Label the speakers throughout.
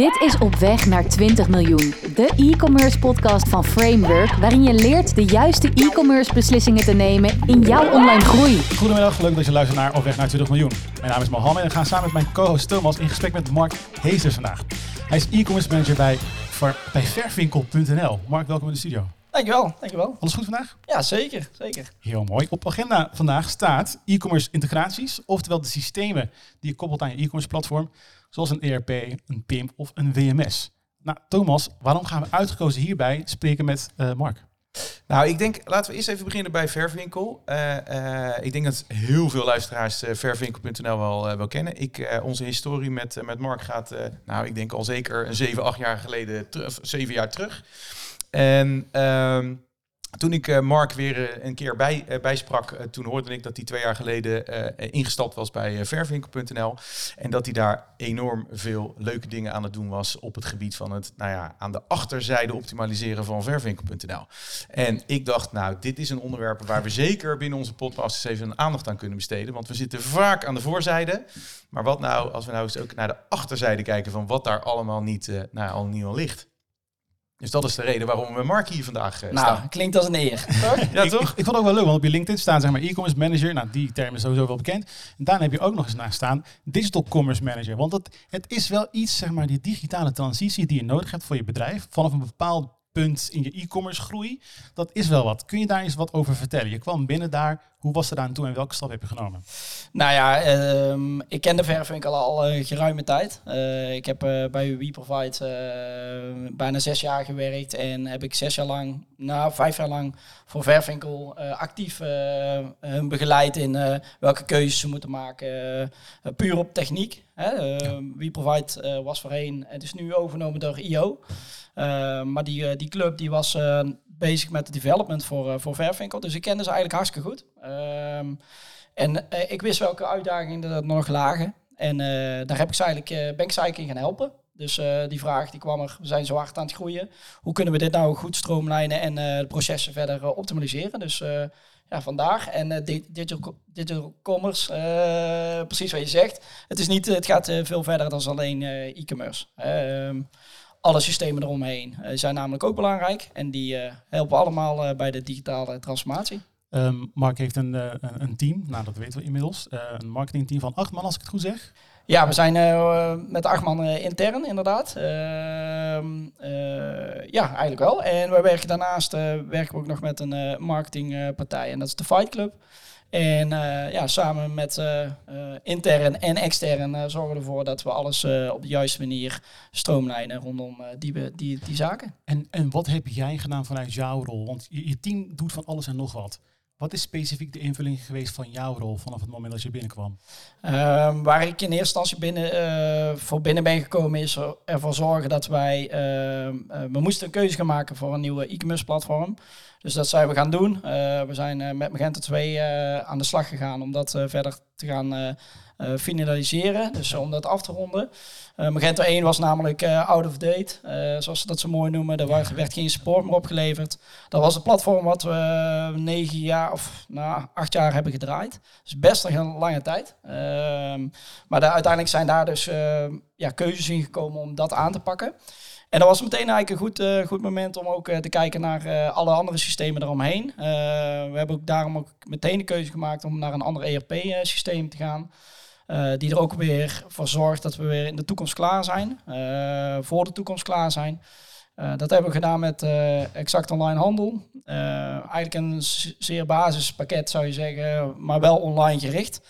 Speaker 1: Dit is Op Weg naar 20 miljoen, de e-commerce podcast van Framework, waarin je leert de juiste e-commerce beslissingen te nemen in jouw online groei.
Speaker 2: Goedemiddag, leuk dat je luistert naar Op Weg naar 20 miljoen. Mijn naam is Mohammed en ik ga samen met mijn co-host Thomas in gesprek met Mark Heesters vandaag. Hij is e-commerce manager bij, bij vervinkel.nl. Mark, welkom in de studio.
Speaker 3: Dankjewel, dankjewel.
Speaker 2: Alles goed vandaag?
Speaker 3: Ja, zeker, zeker.
Speaker 2: Heel mooi. Op agenda vandaag staat e-commerce integraties, oftewel de systemen die je koppelt aan je e-commerce platform, zoals een ERP, een PIM of een WMS. Nou, Thomas, waarom gaan we uitgekozen hierbij spreken met uh, Mark?
Speaker 4: Nou, ik denk, laten we eerst even beginnen bij Verwinkel. Uh, uh, ik denk dat heel veel luisteraars uh, Verwinkel.nl wel, wel kennen. Ik, onze historie met, met Mark gaat, nou, ik denk al zeker een 7, 8 jaar geleden, terug, 7 jaar terug. En ehm, toen ik uh, Mark weer uh, een keer bij, uh, bijsprak, toen hoorde ik dat hij twee jaar geleden ingestapt was bij vervinkel.nl. En dat hij daar enorm veel leuke dingen aan het doen was op het gebied van het, nou ja, aan de achterzijde optimaliseren van vervinkel.nl. En ik dacht, nou, dit is een onderwerp waar we zeker binnen onze podcast even een aandacht aan kunnen besteden. Want we zitten vaak aan de voorzijde. Maar wat nou, als we nou eens ook naar de achterzijde kijken van wat daar allemaal niet, nou, al niet al ligt. Dus dat is de reden waarom we Mark hier vandaag uh,
Speaker 3: nou, klinkt als een eer.
Speaker 2: ja, toch? Ik, ik, vond het ook wel leuk, want op je LinkedIn staan zeg maar e-commerce manager. Nou, die term is sowieso wel bekend. En daarna heb je ook nog eens naast staan digital commerce manager. Want het, het is wel iets, zeg maar, die digitale transitie die je nodig hebt voor je bedrijf. Vanaf een bepaald punt in je e-commerce groei. Dat is wel wat. Kun je daar eens wat over vertellen? Je kwam binnen daar. Hoe was er aan toe en welke stap heb je genomen?
Speaker 3: Nou ja, uh, ik ken de verfwinkel al uh, geruime tijd. Uh, ik heb uh, bij WeProvide bijna zes jaar gewerkt en heb ik zes jaar lang, nou vijf jaar lang voor Vervinkel actief hun begeleid in welke keuzes ze moeten maken. puur op techniek. Hè. Ja. WeProvide was voorheen, het is nu overgenomen door IO. Maar die, die club die was bezig met de development voor, voor Vervinkel. Dus ik kende ze eigenlijk hartstikke goed. Um, en ik wist welke uitdagingen er nog lagen. En daar heb ik ze eigenlijk, ben in gaan helpen. Dus die vraag die kwam er, we zijn zo hard aan het groeien. Hoe kunnen we dit nou goed stroomlijnen en de processen verder optimaliseren? Dus ja, vandaag. En digital, digital commerce, precies wat je zegt. Het, is niet, het gaat veel verder dan alleen e-commerce. Ehm, alle systemen eromheen uh, zijn namelijk ook belangrijk. En die uh, helpen allemaal uh, bij de digitale transformatie.
Speaker 2: Um, Mark heeft een, een, team, nou dat weten we inmiddels, een marketingteam van acht man als ik het goed zeg.
Speaker 3: Ja, we zijn met acht man intern inderdaad. Ehm, ja, eigenlijk wel. En we werken daarnaast werken we ook nog met een marketingpartij en dat is de Fight Club. En uh, ja, samen met uh, uh, intern en extern zorgen we ervoor dat we alles op de juiste manier stroomlijnen rondom die, die, die zaken.
Speaker 2: En, en wat heb jij gedaan vanuit jouw rol? Want je, je team doet van alles en nog wat. Wat is specifiek de invulling geweest van jouw rol vanaf het moment dat je binnenkwam?
Speaker 3: Um, waar ik in eerste instantie binnen, uh, voor binnen ben gekomen is ervoor zorgen dat wij, uh, uh, we moesten een keuze gaan maken voor een nieuwe e-commerce platform. Dus dat zijn we gaan doen. we zijn met Magento 2 aan de slag gegaan om dat verder te gaan finaliseren. Dus om dat af te ronden. Uh, Magento 1 was namelijk uh, out of date, zoals ze dat zo mooi noemen. Er werd, geen support meer opgeleverd. Dat was het platform wat we negen jaar of nou, acht jaar hebben gedraaid. Dus best een lange tijd. Ehm, maar daar, uiteindelijk zijn daar dus ja, keuzes in gekomen om dat aan te pakken. En dat was meteen eigenlijk een goed, goed moment om ook te kijken naar alle andere systemen eromheen. we hebben ook daarom ook meteen de keuze gemaakt om naar een ander ERP-systeem te gaan. Uh, die er ook weer voor zorgt dat we weer in de toekomst klaar zijn. Uh, voor de toekomst klaar zijn. Uh, dat hebben we gedaan met Exact Online Handel. eigenlijk een zeer basispakket zou je zeggen, maar wel online gericht.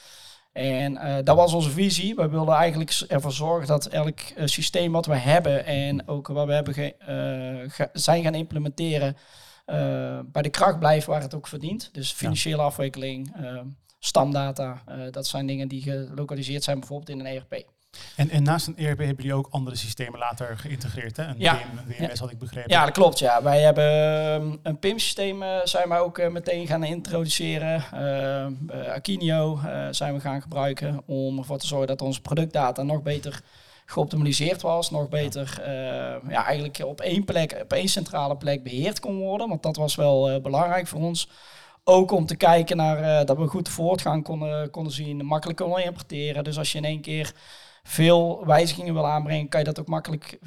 Speaker 3: En dat was onze visie. We wilden eigenlijk ervoor zorgen dat elk systeem wat we hebben en ook wat we hebben zijn gaan implementeren, bij de kracht blijft waar het ook verdient. Dus financiële afwikkeling, stamdata. Uh, dat zijn dingen die gelokaliseerd zijn bijvoorbeeld in een ERP.
Speaker 2: En, en naast een ERP hebben jullie ook andere systemen later geïntegreerd, hè? Een
Speaker 3: ja.
Speaker 2: Een WMS had ik begrepen.
Speaker 3: Ja, dat klopt. Ja. Wij hebben ehm, een PIM-systeem uh, zijn we ook uh, meteen gaan introduceren. Uh, Akinio zijn we gaan gebruiken om ervoor te zorgen dat onze productdata nog beter geoptimaliseerd was, nog beter ja, eigenlijk op één plek, op één centrale plek beheerd kon worden. Want dat was wel belangrijk voor ons. Ook om te kijken naar uh, dat we goed voortgang konden, konden zien, makkelijk konden importeren. Dus als je in één keer veel wijzigingen wil aanbrengen, kan je dat ook makkelijk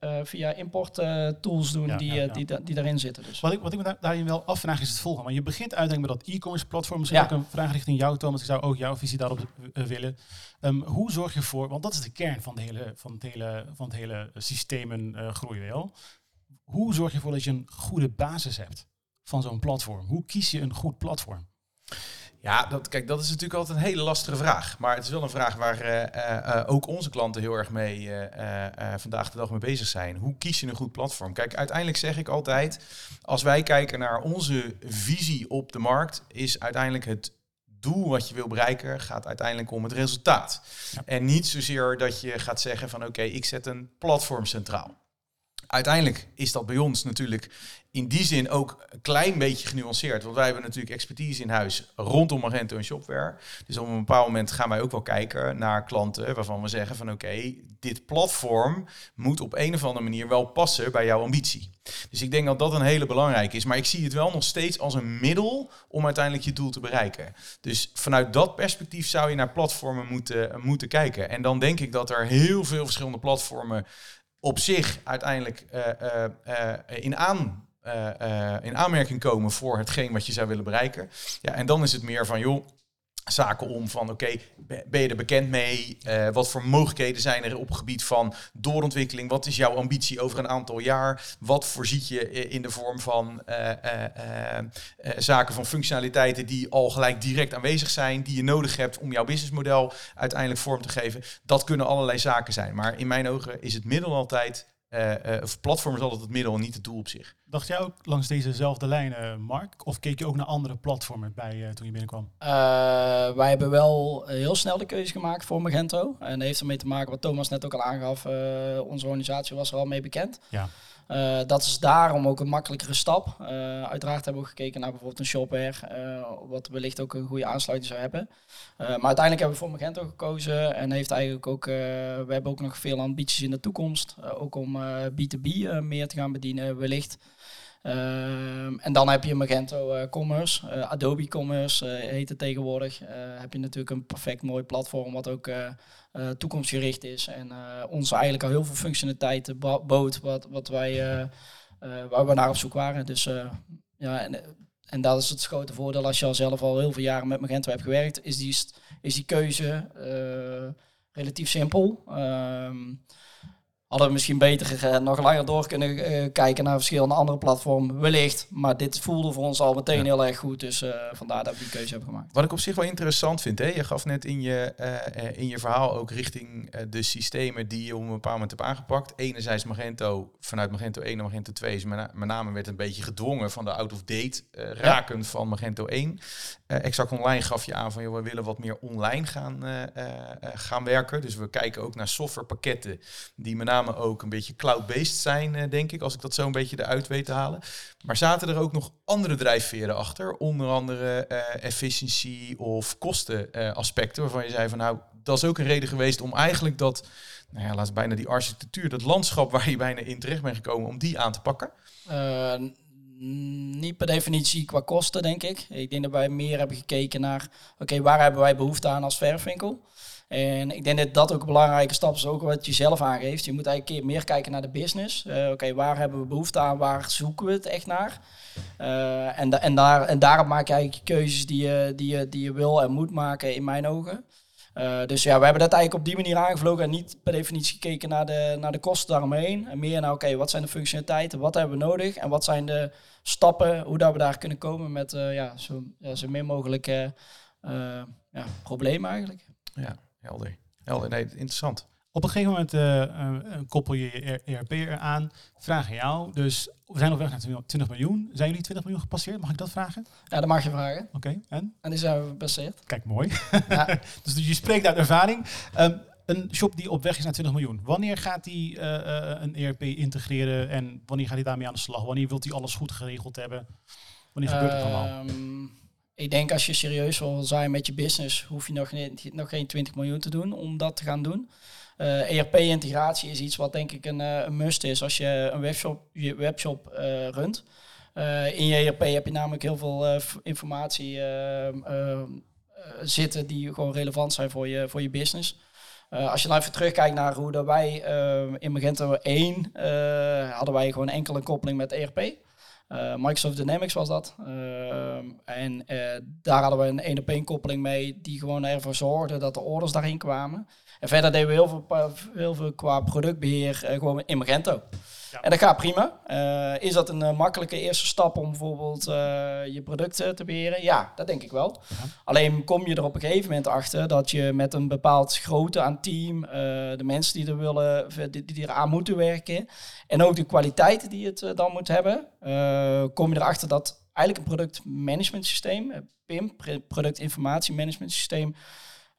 Speaker 3: uh, via import uh, tools doen
Speaker 2: Ja,
Speaker 3: die,
Speaker 2: ja,
Speaker 3: eh,
Speaker 2: ja.
Speaker 3: die, da- die daarin zitten. Dus.
Speaker 2: Wat ik, wat ik me daar- daarin wel afvraag is het volgende. Want je begint uiteindelijk met dat e-commerce platform. Misschien ook een vraag richting jou, Thomas. Ik zou ook jouw visie daarop eh, willen. Ehm, hoe zorg je voor, want dat is de kern van, de hele, van het hele, van het hele systemen eh, groei wel. Hoe zorg je ervoor dat je een goede basis hebt van zo'n platform? Hoe kies je een goed platform?
Speaker 4: Ja, dat, kijk, dat is natuurlijk altijd een hele lastige vraag. Maar het is wel een vraag waar eh, eh, eh, ook onze klanten heel erg mee vandaag de dag mee bezig zijn. Hoe kies je een goed platform? Kijk, uiteindelijk zeg ik altijd, als wij kijken naar onze visie op de markt, is uiteindelijk het doel wat je wil bereiken, gaat uiteindelijk om het resultaat.
Speaker 2: Ja.
Speaker 4: En niet zozeer dat je gaat zeggen van oké, ik zet een platform centraal. Uiteindelijk is dat bij ons natuurlijk in die zin ook een klein beetje genuanceerd. Want wij hebben natuurlijk expertise in huis rondom Magento en Shopware. Dus op een bepaald moment gaan wij ook wel kijken naar klanten waarvan we zeggen van oké, dit platform moet op een of andere manier wel passen bij jouw ambitie. Dus ik denk dat dat een hele belangrijke is. Maar ik zie het wel nog steeds als een middel om uiteindelijk je doel te bereiken. Dus vanuit dat perspectief zou je naar platformen moeten, moeten kijken. En dan denk ik dat er heel veel verschillende platformen op zich uiteindelijk eh, eh, eh, in aan. Eh, eh, in aanmerking komen voor hetgeen wat je zou willen bereiken. Ja, en dan is het meer van, joh, zaken om van, oké, be- ben je er bekend mee? Eh, wat voor mogelijkheden zijn er op het gebied van doorontwikkeling? Wat is jouw ambitie over een aantal jaar? Wat voorziet je in de vorm van zaken van functionaliteiten die al gelijk direct aanwezig zijn, die je nodig hebt om jouw businessmodel uiteindelijk vorm te geven? Dat kunnen allerlei zaken zijn. Maar in mijn ogen is het middel altijd, of platform is altijd het middel en niet het doel op zich.
Speaker 2: Dacht jij ook langs dezezelfde lijnen, Mark? Of keek je ook naar andere platformen bij eh, toen je binnenkwam?
Speaker 3: Eh, wij hebben wel heel snel de keuze gemaakt voor Magento. En dat heeft ermee te maken wat Thomas net ook al aangaf. eh, onze organisatie was er al mee bekend.
Speaker 2: Ja.
Speaker 3: Eh, dat is daarom ook een makkelijkere stap. Eh, uiteraard hebben we gekeken naar bijvoorbeeld een shopware, eh, wat wellicht ook een goede aansluiting zou hebben. Maar uiteindelijk hebben we voor Magento gekozen en heeft eigenlijk ook, we hebben ook nog veel ambities in de toekomst, ook om eh, B2B eh, meer te gaan bedienen wellicht. Ehm, en dan heb je Magento eh, Commerce, eh, Adobe Commerce eh, heet het tegenwoordig. Heb je natuurlijk een perfect mooi platform wat ook toekomstgericht is en ons eigenlijk al heel veel functionaliteiten bood wat, wat wij, waar we naar op zoek waren. Dus ja, en, en dat is het grote voordeel als je al zelf al heel veel jaren met Magento hebt gewerkt, is die, is die keuze relatief simpel. Ehm, hadden we misschien beter eh, nog langer door kunnen eh, kijken naar verschillende andere platformen, wellicht. Maar dit voelde voor ons al meteen
Speaker 4: Ja.
Speaker 3: heel erg goed, dus eh, vandaar dat we die keuze hebben gemaakt.
Speaker 4: Wat ik op zich wel interessant vind, hè? je gaf net in je, in je verhaal ook richting de systemen die je op een bepaald moment hebt aangepakt. Enerzijds Magento, vanuit Magento 1 naar Magento 2 is met, na- met name werd een beetje gedwongen van de out-of-date raken van Magento 1. Eh, exact Online gaf je aan van, joh, we willen wat meer online gaan, gaan werken. Dus we kijken ook naar softwarepakketten die met name ook een beetje cloud-based zijn, eh, denk ik, als ik dat zo een beetje eruit weet te halen. Maar zaten er ook nog andere drijfveren achter? Onder andere eh efficiëntie of kostenaspecten, waarvan je zei van nou, dat is ook een reden geweest om eigenlijk dat, nou ja, bijna die architectuur, dat landschap waar je bijna in terecht bent gekomen, om die aan te pakken.
Speaker 3: Eh, niet per definitie qua kosten, denk ik. Ik denk dat wij meer hebben gekeken naar, oké, waar hebben wij behoefte aan als verfwinkel? En ik denk dat dat ook een belangrijke stap is, ook wat je zelf aangeeft. Je moet eigenlijk een keer meer kijken naar de business. Eh, oké, waar hebben we behoefte aan? Waar zoeken we het echt naar? Eh, en, en, daar, en daarop maak je eigenlijk je keuzes die je, die, je, die je wil en moet maken, in mijn ogen. Eh, dus ja, we hebben dat eigenlijk op die manier aangevlogen en niet per definitie gekeken naar de, naar de kosten daaromheen. En meer naar, oké, wat zijn de functionaliteiten, wat hebben we nodig en wat zijn de stappen, hoe dat we daar kunnen komen met ja, zo, zo min mogelijk ja, problemen eigenlijk.
Speaker 4: Ja, helder. Helder, nee, interessant.
Speaker 2: Op een gegeven moment eh, eh, koppel je je ERP eraan. Vraag aan jou. Dus we zijn op weg naar 20 miljoen. Zijn jullie 20 miljoen gepasseerd? Mag ik dat vragen?
Speaker 3: Ja, dat mag je vragen.
Speaker 2: Oké, en?
Speaker 3: En die zijn we gepasseerd.
Speaker 2: Kijk, mooi.
Speaker 3: Ja.
Speaker 2: dus je spreekt uit ervaring. Ehm, een shop die op weg is naar 20 miljoen. Wanneer gaat die eh, eh, een ERP integreren en wanneer gaat hij daarmee aan de slag? Wanneer wilt hij alles goed geregeld hebben? Wanneer gebeurt het allemaal?
Speaker 3: Ehm, ik denk als je serieus wil zijn met je business, hoef je nog, nog geen 20 miljoen te doen om dat te gaan doen. Eh, ERP-integratie is iets wat denk ik een, eh, een must is als je een webshop, je webshop eh, runt. In je ERP heb je namelijk heel veel informatie ehm, ehm, eh, zitten die gewoon relevant zijn voor je, voor je business. Als je nou even terugkijkt naar hoe dat wij in Magento 1 hadden wij gewoon enkele koppeling met ERP. Microsoft Dynamics was dat. en daar hadden we een één op één koppeling mee die gewoon ervoor zorgde dat de orders daarin kwamen. En verder deden we heel veel, heel veel qua productbeheer gewoon in Magento. En dat gaat prima. Uh, is dat een uh, makkelijke eerste stap om bijvoorbeeld uh, je producten te beheren? Ja, dat denk ik wel. Alleen kom je er op een gegeven moment achter dat je met een bepaald grootte aan team, de mensen die er willen, die, die eraan moeten werken en ook de kwaliteit die het dan moet hebben, kom je erachter dat eigenlijk een productmanagement systeem, PIM, product informatie management systeem,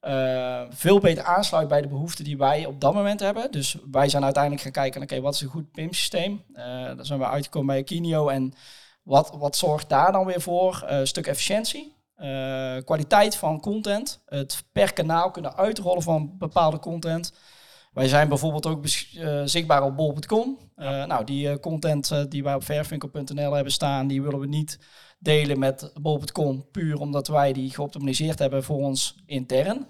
Speaker 3: uh, veel beter aansluit bij de behoeften die wij op dat moment hebben. Dus wij zijn uiteindelijk gaan kijken, oké, wat is een goed PIM-systeem? Uh, daar zijn we uitgekomen bij Kinio en wat, wat zorgt daar dan weer voor? Uh, een stuk efficiëntie, kwaliteit van content, het per kanaal kunnen uitrollen van bepaalde content. Wij zijn bijvoorbeeld ook zichtbaar op bol.com. Nou, die content die wij op vervinkel.nl hebben staan, die willen we niet delen met bol.com, puur omdat wij die geoptimaliseerd hebben voor ons intern.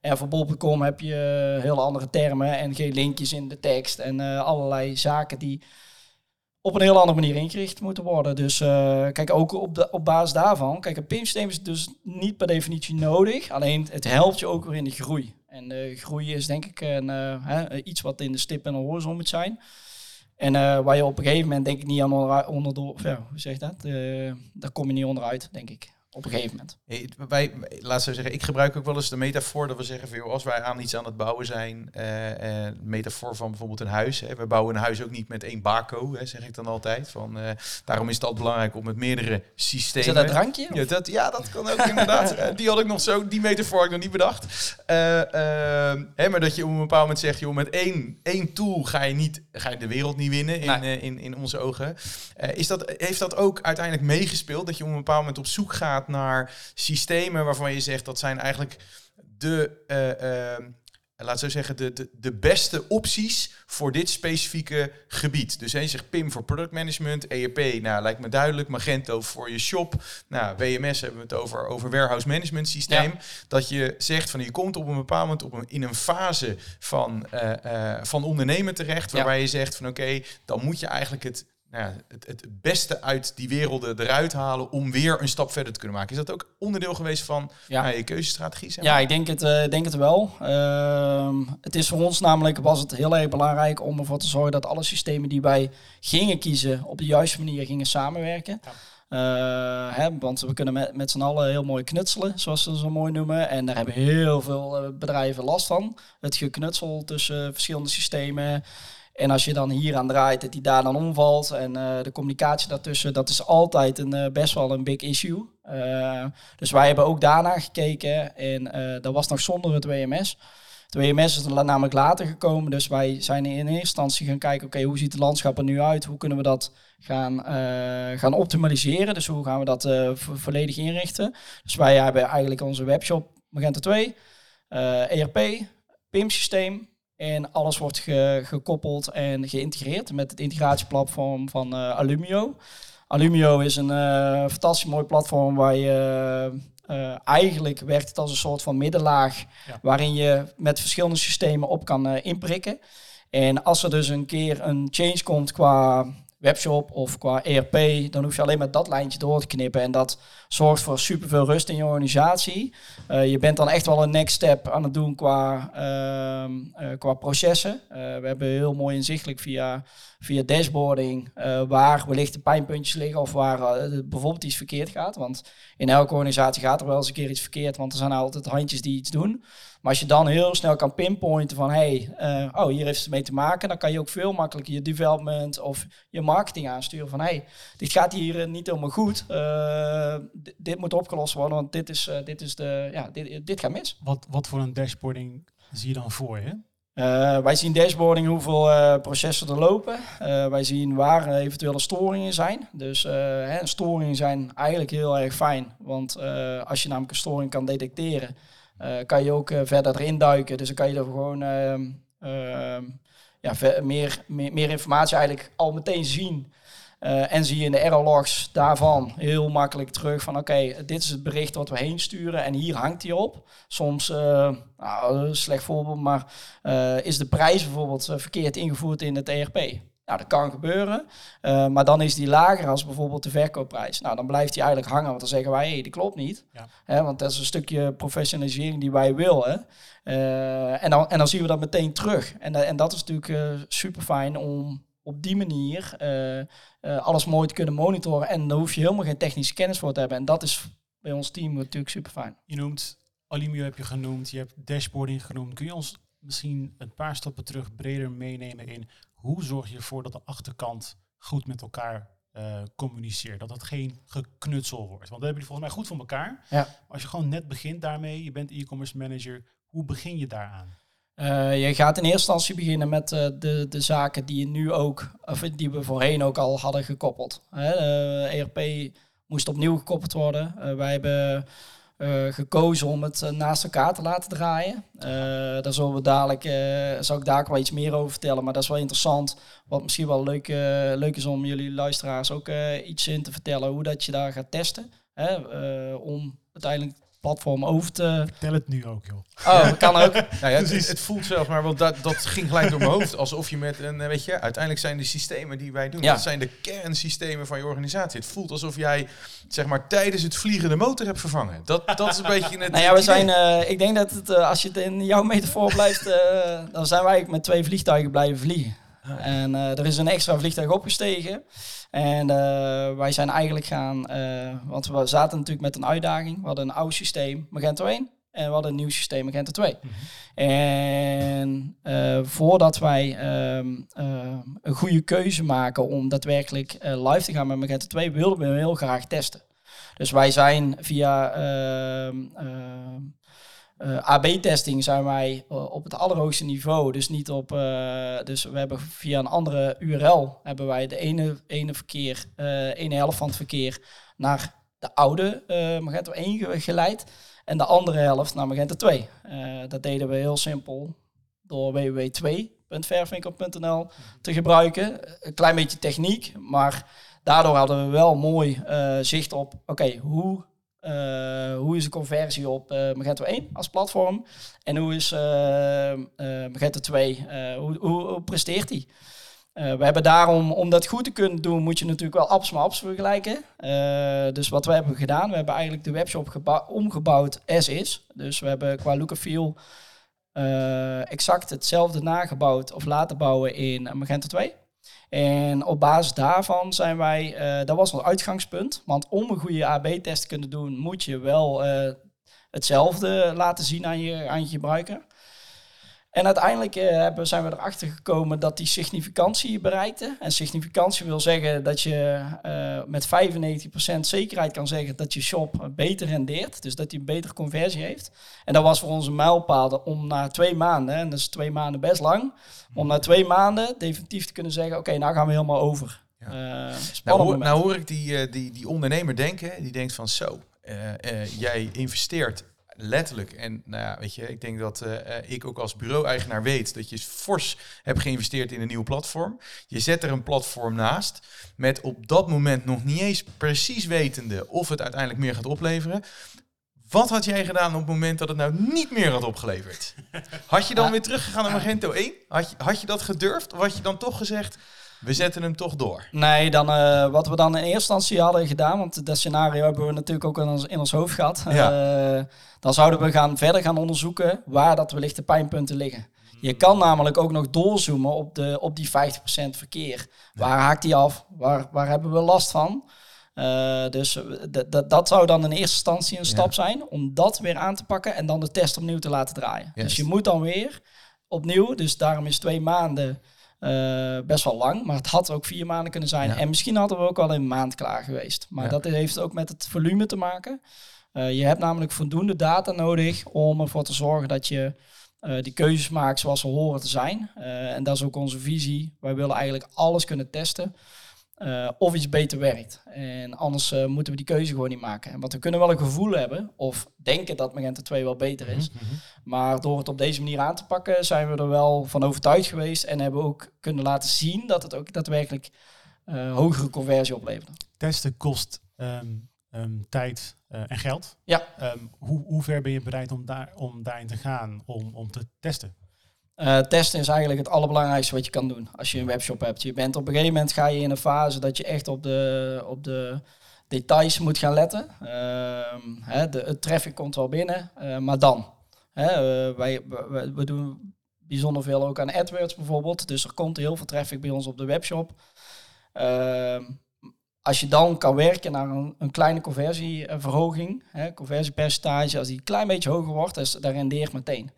Speaker 3: En voor bol.com heb je hele andere termen en geen linkjes in de tekst en uh, allerlei zaken die op een heel andere manier ingericht moeten worden. Dus uh, kijk, ook op, de, op basis daarvan, kijk, een PIM-systeem is dus niet per definitie nodig, alleen het helpt je ook weer in de groei. En de groei is denk ik een, uh, iets wat in de stip en de horizon moet zijn. En uh, waar je op een gegeven moment denk ik niet aan onder, onder ja, hoe zeg je dat? Uh, daar kom je niet onderuit, denk ik op een gegeven moment.
Speaker 4: Hey, wij, laten we zeggen, ik gebruik ook wel eens de metafoor dat we zeggen van, joh, als wij aan iets aan het bouwen zijn, uh, uh, metafoor van bijvoorbeeld een huis. Hè, we bouwen een huis ook niet met één bako, hè, zeg ik dan altijd. Van, uh, daarom is het altijd belangrijk om met meerdere systemen.
Speaker 3: Is dat drankje?
Speaker 4: Ja dat, ja, dat kan ook inderdaad. die had ik nog zo, die metafoor had ik nog niet bedacht. hè, maar dat je op een bepaald moment zegt, joh, met één, één tool ga je, niet, ga je de wereld niet winnen in, nee. in, in onze ogen. is dat, heeft dat ook uiteindelijk meegespeeld, dat je op een bepaald moment op zoek gaat naar systemen waarvan je zegt dat zijn eigenlijk de, uh, uh, laat zo zeggen, de, de, de beste opties voor dit specifieke gebied. Dus je zegt PIM voor product management, ERP, nou lijkt me duidelijk, Magento voor je shop, nou WMS hebben we het over, over warehouse management systeem. Dat je zegt van je komt op een bepaald moment op een, in een fase van, uh, van ondernemen terecht, waarbij je zegt van oké, dan moet je eigenlijk het nou ja, het, het beste uit die werelden eruit halen om weer een stap verder te kunnen maken. Is dat ook onderdeel geweest van ja. Nou, je keuzestrategie? Zeg
Speaker 3: maar? Ja, ik denk het, uh, denk het wel. Uh, het is voor ons namelijk was het heel erg belangrijk om ervoor te zorgen dat alle systemen die wij gingen kiezen op de juiste manier gingen samenwerken. Ja. Uh, hè, want we kunnen met, met z'n allen heel mooi knutselen, zoals ze zo mooi noemen. En daar hebben heel veel bedrijven last van. Het geknutsel tussen verschillende systemen. En als je dan hier aan draait, dat die daar dan omvalt en uh, de communicatie daartussen, dat is altijd een, uh, best wel een big issue. Uh, dus wij hebben ook daarna gekeken en dat was nog zonder het WMS. Het WMS is namelijk later gekomen, dus wij zijn in eerste instantie gaan kijken, oké, hoe ziet het landschap er nu uit? Hoe kunnen we dat gaan, gaan optimaliseren? Dus hoe gaan we dat volledig inrichten? Dus wij hebben eigenlijk onze webshop Magenta 2, ERP, PIM-systeem, en alles wordt gekoppeld en geïntegreerd met het integratieplatform van uh, Alumio. Alumio is een uh, fantastisch mooi platform waar je uh, eigenlijk werkt het als een soort van middenlaag waarin je met verschillende systemen op kan inprikken. En als er dus een keer een change komt qua webshop of qua ERP, dan hoef je alleen maar dat lijntje door te knippen. En dat zorgt voor superveel rust in je organisatie. Uh, je bent dan echt wel een next step aan het doen qua, uh, uh, qua processen. we hebben heel mooi inzichtelijk via, via dashboarding waar wellicht de pijnpuntjes liggen of waar bijvoorbeeld iets verkeerd gaat. Want in elke organisatie gaat er wel eens een keer iets verkeerd, want er zijn altijd handjes die iets doen. Maar als je dan heel snel kan pinpointen van hey, uh, oh, hier heeft het mee te maken, dan kan je ook veel makkelijker je development of je marketing aansturen van hey, dit gaat hier eh, niet helemaal goed. Uh, dit moet opgelost worden, want dit is, uh, dit is de, ja, dit, dit gaat mis.
Speaker 2: Wat, wat voor een dashboarding zie je dan voor je?
Speaker 3: Uh, wij zien dashboarding hoeveel uh, processen er lopen. Uh, wij zien waar eventuele storingen zijn. Dus hè, storingen zijn eigenlijk heel erg fijn. Want als je namelijk een storing kan detecteren, kan je ook uh, verder erin duiken. Dus dan kan je er gewoon uh, ja, meer, meer, meer, informatie eigenlijk al meteen zien. Uh, en zie je in de error logs daarvan heel makkelijk terug van oké, dit is het bericht wat we heen sturen en hier hangt hij op. Soms, uh, slecht voorbeeld, maar is de prijs bijvoorbeeld verkeerd ingevoerd in het ERP. Nou, dat kan gebeuren. Uh, maar dan is die lager als bijvoorbeeld de verkoopprijs. Nou, dan blijft die eigenlijk hangen, want dan zeggen wij, hé, hey, die klopt niet. Ja. Hè, want dat is een stukje professionalisering die wij willen. Uh, en, dan, en dan zien we dat meteen terug. En, en dat is natuurlijk uh, super fijn om op die manier alles mooi te kunnen monitoren. En daar hoef je helemaal geen technische kennis voor te hebben. En dat is bij ons team natuurlijk super fijn.
Speaker 2: Je noemt Alimio heb je genoemd, je hebt dashboarding genoemd. Kun je ons misschien een paar stappen terug breder meenemen in hoe zorg je ervoor dat de achterkant goed met elkaar uh, communiceert? Dat het geen geknutsel wordt. Want dat hebben jullie volgens mij goed voor elkaar. Ja. als je gewoon net begint daarmee, je bent e-commerce manager, hoe begin je daaraan?
Speaker 3: Uh, je gaat in eerste instantie beginnen met uh, de, de zaken die je nu ook, of die we voorheen ook al hadden gekoppeld. Hè, ERP moest opnieuw gekoppeld worden. wij hebben uh, gekozen om het uh, naast elkaar te laten draaien. Uh, daar zullen we dadelijk, zal ik daar wel iets meer over vertellen, maar dat is wel interessant. Wat misschien wel leuk, leuk is om jullie luisteraars ook iets in te vertellen, hoe dat je daar gaat testen. Hè, om uiteindelijk platform over te...
Speaker 2: Vertel het nu ook, joh.
Speaker 3: Oh, dat kan ook.
Speaker 4: nou ja, het, het, voelt zelfs maar, want dat, dat ging gelijk door mijn hoofd. Alsof je met een, weet je, uiteindelijk zijn de systemen die wij doen, ja. dat zijn de kernsystemen van je organisatie. Het voelt alsof jij, zeg maar, tijdens het vliegen de motor hebt vervangen. Dat, dat is een beetje het
Speaker 3: Nou ja, we zijn, uh, ik denk dat het, uh, als je het in jouw metafoor blijft, uh, dan zijn wij met twee vliegtuigen blijven vliegen. En er is een extra vliegtuig opgestegen. En uh, wij zijn eigenlijk gaan, uh, want we zaten natuurlijk met een uitdaging. We hadden een oud systeem, Magento 1. En we hadden een nieuw systeem, Magento 2. Mm -hmm. En voordat wij ehm, een goede keuze maken om daadwerkelijk live te gaan met Magento 2, wilden we hem heel graag testen. Dus wij zijn via ehm, eh, AB-testing zijn wij uh, op het allerhoogste niveau. Dus niet op. Uh, dus we hebben via een andere URL hebben wij de ene, ene verkeer, ene helft van het verkeer naar de oude Magento 1 geleid. En de andere helft naar Magento 2. dat deden we heel simpel door www.2.vervinkel.nl te gebruiken. Een klein beetje techniek, maar daardoor hadden we wel mooi zicht op, oké, hoe hoe is de conversie op uh, Magento 1 als platform? En hoe is uh, Magento 2, hoe, hoe, hoe, presteert die? we hebben daarom, om dat goed te kunnen doen, moet je natuurlijk wel apps met apps vergelijken. dus wat we hebben gedaan, we hebben eigenlijk de webshop omgebouwd as is. Dus we hebben qua look and feel exact hetzelfde nagebouwd of laten bouwen in Magento 2. En op basis daarvan zijn wij, uh, dat was ons uitgangspunt. Want om een goede AB-test te kunnen doen, moet je wel uh, hetzelfde laten zien aan je, aan je gebruiker. En uiteindelijk uh, zijn we erachter gekomen dat die significantie bereikte. En significantie wil zeggen dat je uh, met 95% zekerheid kan zeggen dat je shop beter rendeert. Dus dat hij een betere conversie heeft. En dat was voor ons een mijlpaal om na twee maanden, en dat is twee maanden best lang, om na twee maanden definitief te kunnen zeggen, oké, okay, nou gaan we helemaal over. Ja.
Speaker 4: Uh, nou, hoor, nou, hoor, ik die, die, die ondernemer denken, die denkt van zo, jij investeert letterlijk. En nou ja, weet je, ik denk dat uh, ik ook als bureau-eigenaar weet dat je fors hebt geïnvesteerd in een nieuw platform. Je zet er een platform naast met op dat moment nog niet eens precies wetende of het uiteindelijk meer gaat opleveren. Wat had jij gedaan op het moment dat het nou niet meer had opgeleverd? Had je dan weer teruggegaan naar Magento 1? Had je, had je dat gedurfd? Of had je dan toch gezegd, we zetten hem toch door.
Speaker 3: Nee, dan, uh, wat we dan in eerste instantie hadden gedaan, want dat scenario hebben we natuurlijk ook in ons, in ons hoofd gehad. Ja. Uh, dan zouden we gaan, verder gaan onderzoeken waar dat wellicht de pijnpunten liggen. Je kan namelijk ook nog doorzoomen op, de, op die 50% verkeer. Waar haakt die af? Waar, waar hebben we last van? Uh, dus dat zou dan in eerste instantie een stap zijn om dat weer aan te pakken en dan de test opnieuw te laten draaien. Dus je moet dan weer opnieuw, dus daarom is twee maanden uh, best wel lang, maar het had ook vier maanden kunnen zijn. En misschien hadden we ook al een maand klaar geweest. Maar dat heeft ook met het volume te maken. Uh, je hebt namelijk voldoende data nodig om ervoor te zorgen dat je uh, die keuzes maakt zoals ze horen te zijn. en dat is ook onze visie. Wij willen eigenlijk alles kunnen testen. Uh, of iets beter werkt. En anders uh, moeten we die keuze gewoon niet maken. Want we kunnen wel een gevoel hebben of denken dat Magento 2 wel beter is. Mhm, mhm. Maar door het op deze manier aan te pakken zijn we er wel van overtuigd geweest en hebben ook kunnen laten zien dat het ook daadwerkelijk eh, hogere conversie opleverde.
Speaker 2: Testen kost ehm, ehm, tijd eh, en geld.
Speaker 3: Ja.
Speaker 2: Ehm, hoe, hoe ver ben je bereid om, daar, om daarin te gaan om, om te testen?
Speaker 3: Eh, testen is eigenlijk het allerbelangrijkste wat je kan doen als je een webshop hebt. Je bent op een gegeven moment ga je in een fase dat je echt op de, op de details moet gaan letten. Ehm, hè, de, het traffic komt wel binnen, eh, maar dan. Hè, eh, wij, we, doen bijzonder veel ook aan AdWords bijvoorbeeld. Dus er komt heel veel traffic bij ons op de webshop. Ehm, als je dan kan werken naar een, een kleine conversieverhoging, hè, conversiepercentage, als die een klein beetje hoger wordt, dus, dat rendeert meteen.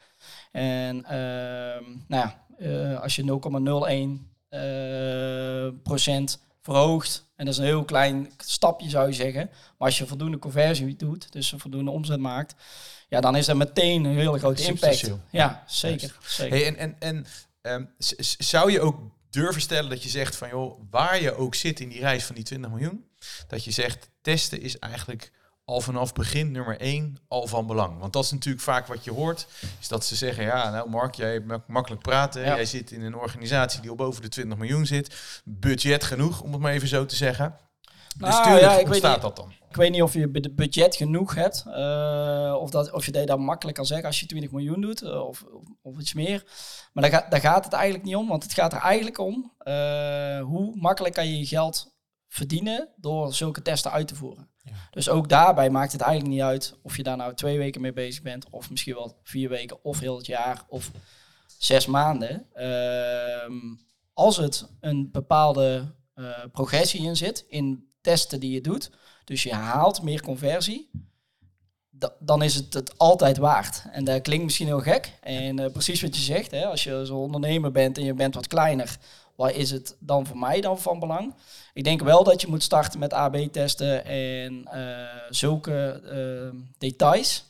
Speaker 3: En ehm, nou ja, eh, als je 0,01 eh, procent verhoogt, en dat is een heel klein stapje zou je zeggen, maar als je voldoende conversie doet, dus een voldoende omzet maakt, ja, dan is dat meteen een hele grote impact. Ja, zeker. zeker.
Speaker 4: Hey, en en, en ehm, zou je ook durven stellen dat je zegt van joh, waar je ook zit in die reis van die 20 miljoen, dat je zegt testen is eigenlijk al vanaf begin nummer één al van belang. Want dat is natuurlijk vaak wat je hoort, is dat ze zeggen ja, nou Mark, jij mag makkelijk praten,
Speaker 3: Ja.
Speaker 4: jij zit in een organisatie die al boven de 20 miljoen zit, budget genoeg om het maar even zo te zeggen. Dus
Speaker 3: Nou,
Speaker 4: tuurlijk
Speaker 3: ja, ik weet
Speaker 4: ontstaat dat dan.
Speaker 3: Ik weet niet of je bu- budget genoeg hebt. eh, of, dat, of je dat makkelijk kan zeggen als je 20 miljoen doet. eh, of, of, of iets meer. Maar daar, gaat daar gaat het eigenlijk niet om. Want het gaat er eigenlijk om. eh, hoe makkelijk kan je je geld verdienen door zulke testen uit te voeren. Dus ook daarbij maakt het eigenlijk niet uit of je daar nou twee weken mee bezig bent. Of misschien wel vier weken. Of heel het jaar. Of zes maanden. Ehm, als het een bepaalde eh, progressie in zit. In testen die je doet. Dus je haalt meer conversie. da- dan is het het altijd waard. En dat klinkt misschien heel gek. En eh, precies wat je zegt, hè, als je zo'n ondernemer bent en je bent wat kleiner, wat is het dan voor mij dan van belang? Ik denk wel dat je moet starten met AB-testen en eh, zulke eh, details.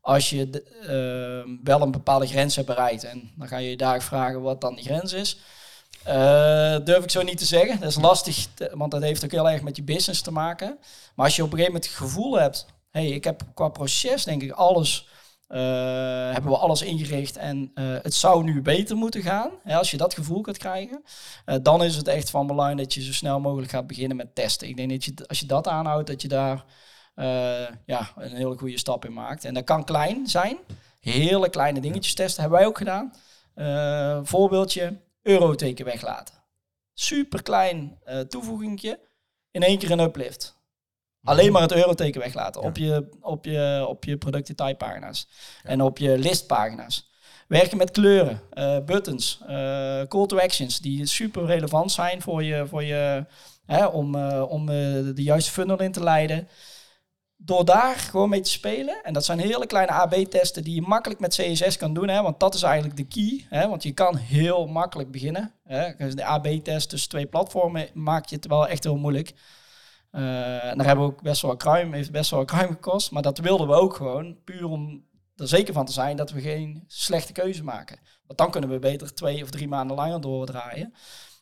Speaker 3: Als je de- eh, wel een bepaalde grens hebt bereikt. En dan ga je je daar vragen wat dan die grens is. Eh, durf ik zo niet te zeggen. Dat is lastig, want dat heeft ook heel erg met je business te maken. Maar als je op een gegeven moment het gevoel hebt, hey, ik heb qua proces denk ik alles, hebben we alles ingericht en eh, het zou nu beter moeten gaan. Hè, als je dat gevoel kunt krijgen, eh, dan is het echt van belang dat je zo snel mogelijk gaat beginnen met testen. Ik denk dat je, als je dat aanhoudt, dat je daar eh, ja, een hele goede stap in maakt. En dat kan klein zijn. Hele kleine dingetjes testen hebben wij ook gedaan. Eh, voorbeeldje, euroteken weglaten. Super klein eh toevoegingje, in één keer een uplift. Alleen maar het euroteken weglaten op, je, op, je, op je productdetailpagina's en op je listpagina's. Werken met kleuren, eh, buttons, eh, call to actions die super relevant zijn voor je, voor je hè, om, eh, om de juiste funnel in te leiden. Door daar gewoon mee te spelen, en dat zijn hele kleine AB-testen die je makkelijk met CSS kan doen, hè, want dat is eigenlijk de key. Hè, want je kan heel makkelijk beginnen. Hè. Dus De AB-test tussen twee platformen maakt je het wel echt heel moeilijk. Eh, en daar hebben we ook best wel kruim, heeft best wel kruim gekost. Maar dat wilden we ook gewoon, puur om er zeker van te zijn dat we geen slechte keuze maken. Want dan kunnen we beter twee of drie maanden langer doordraaien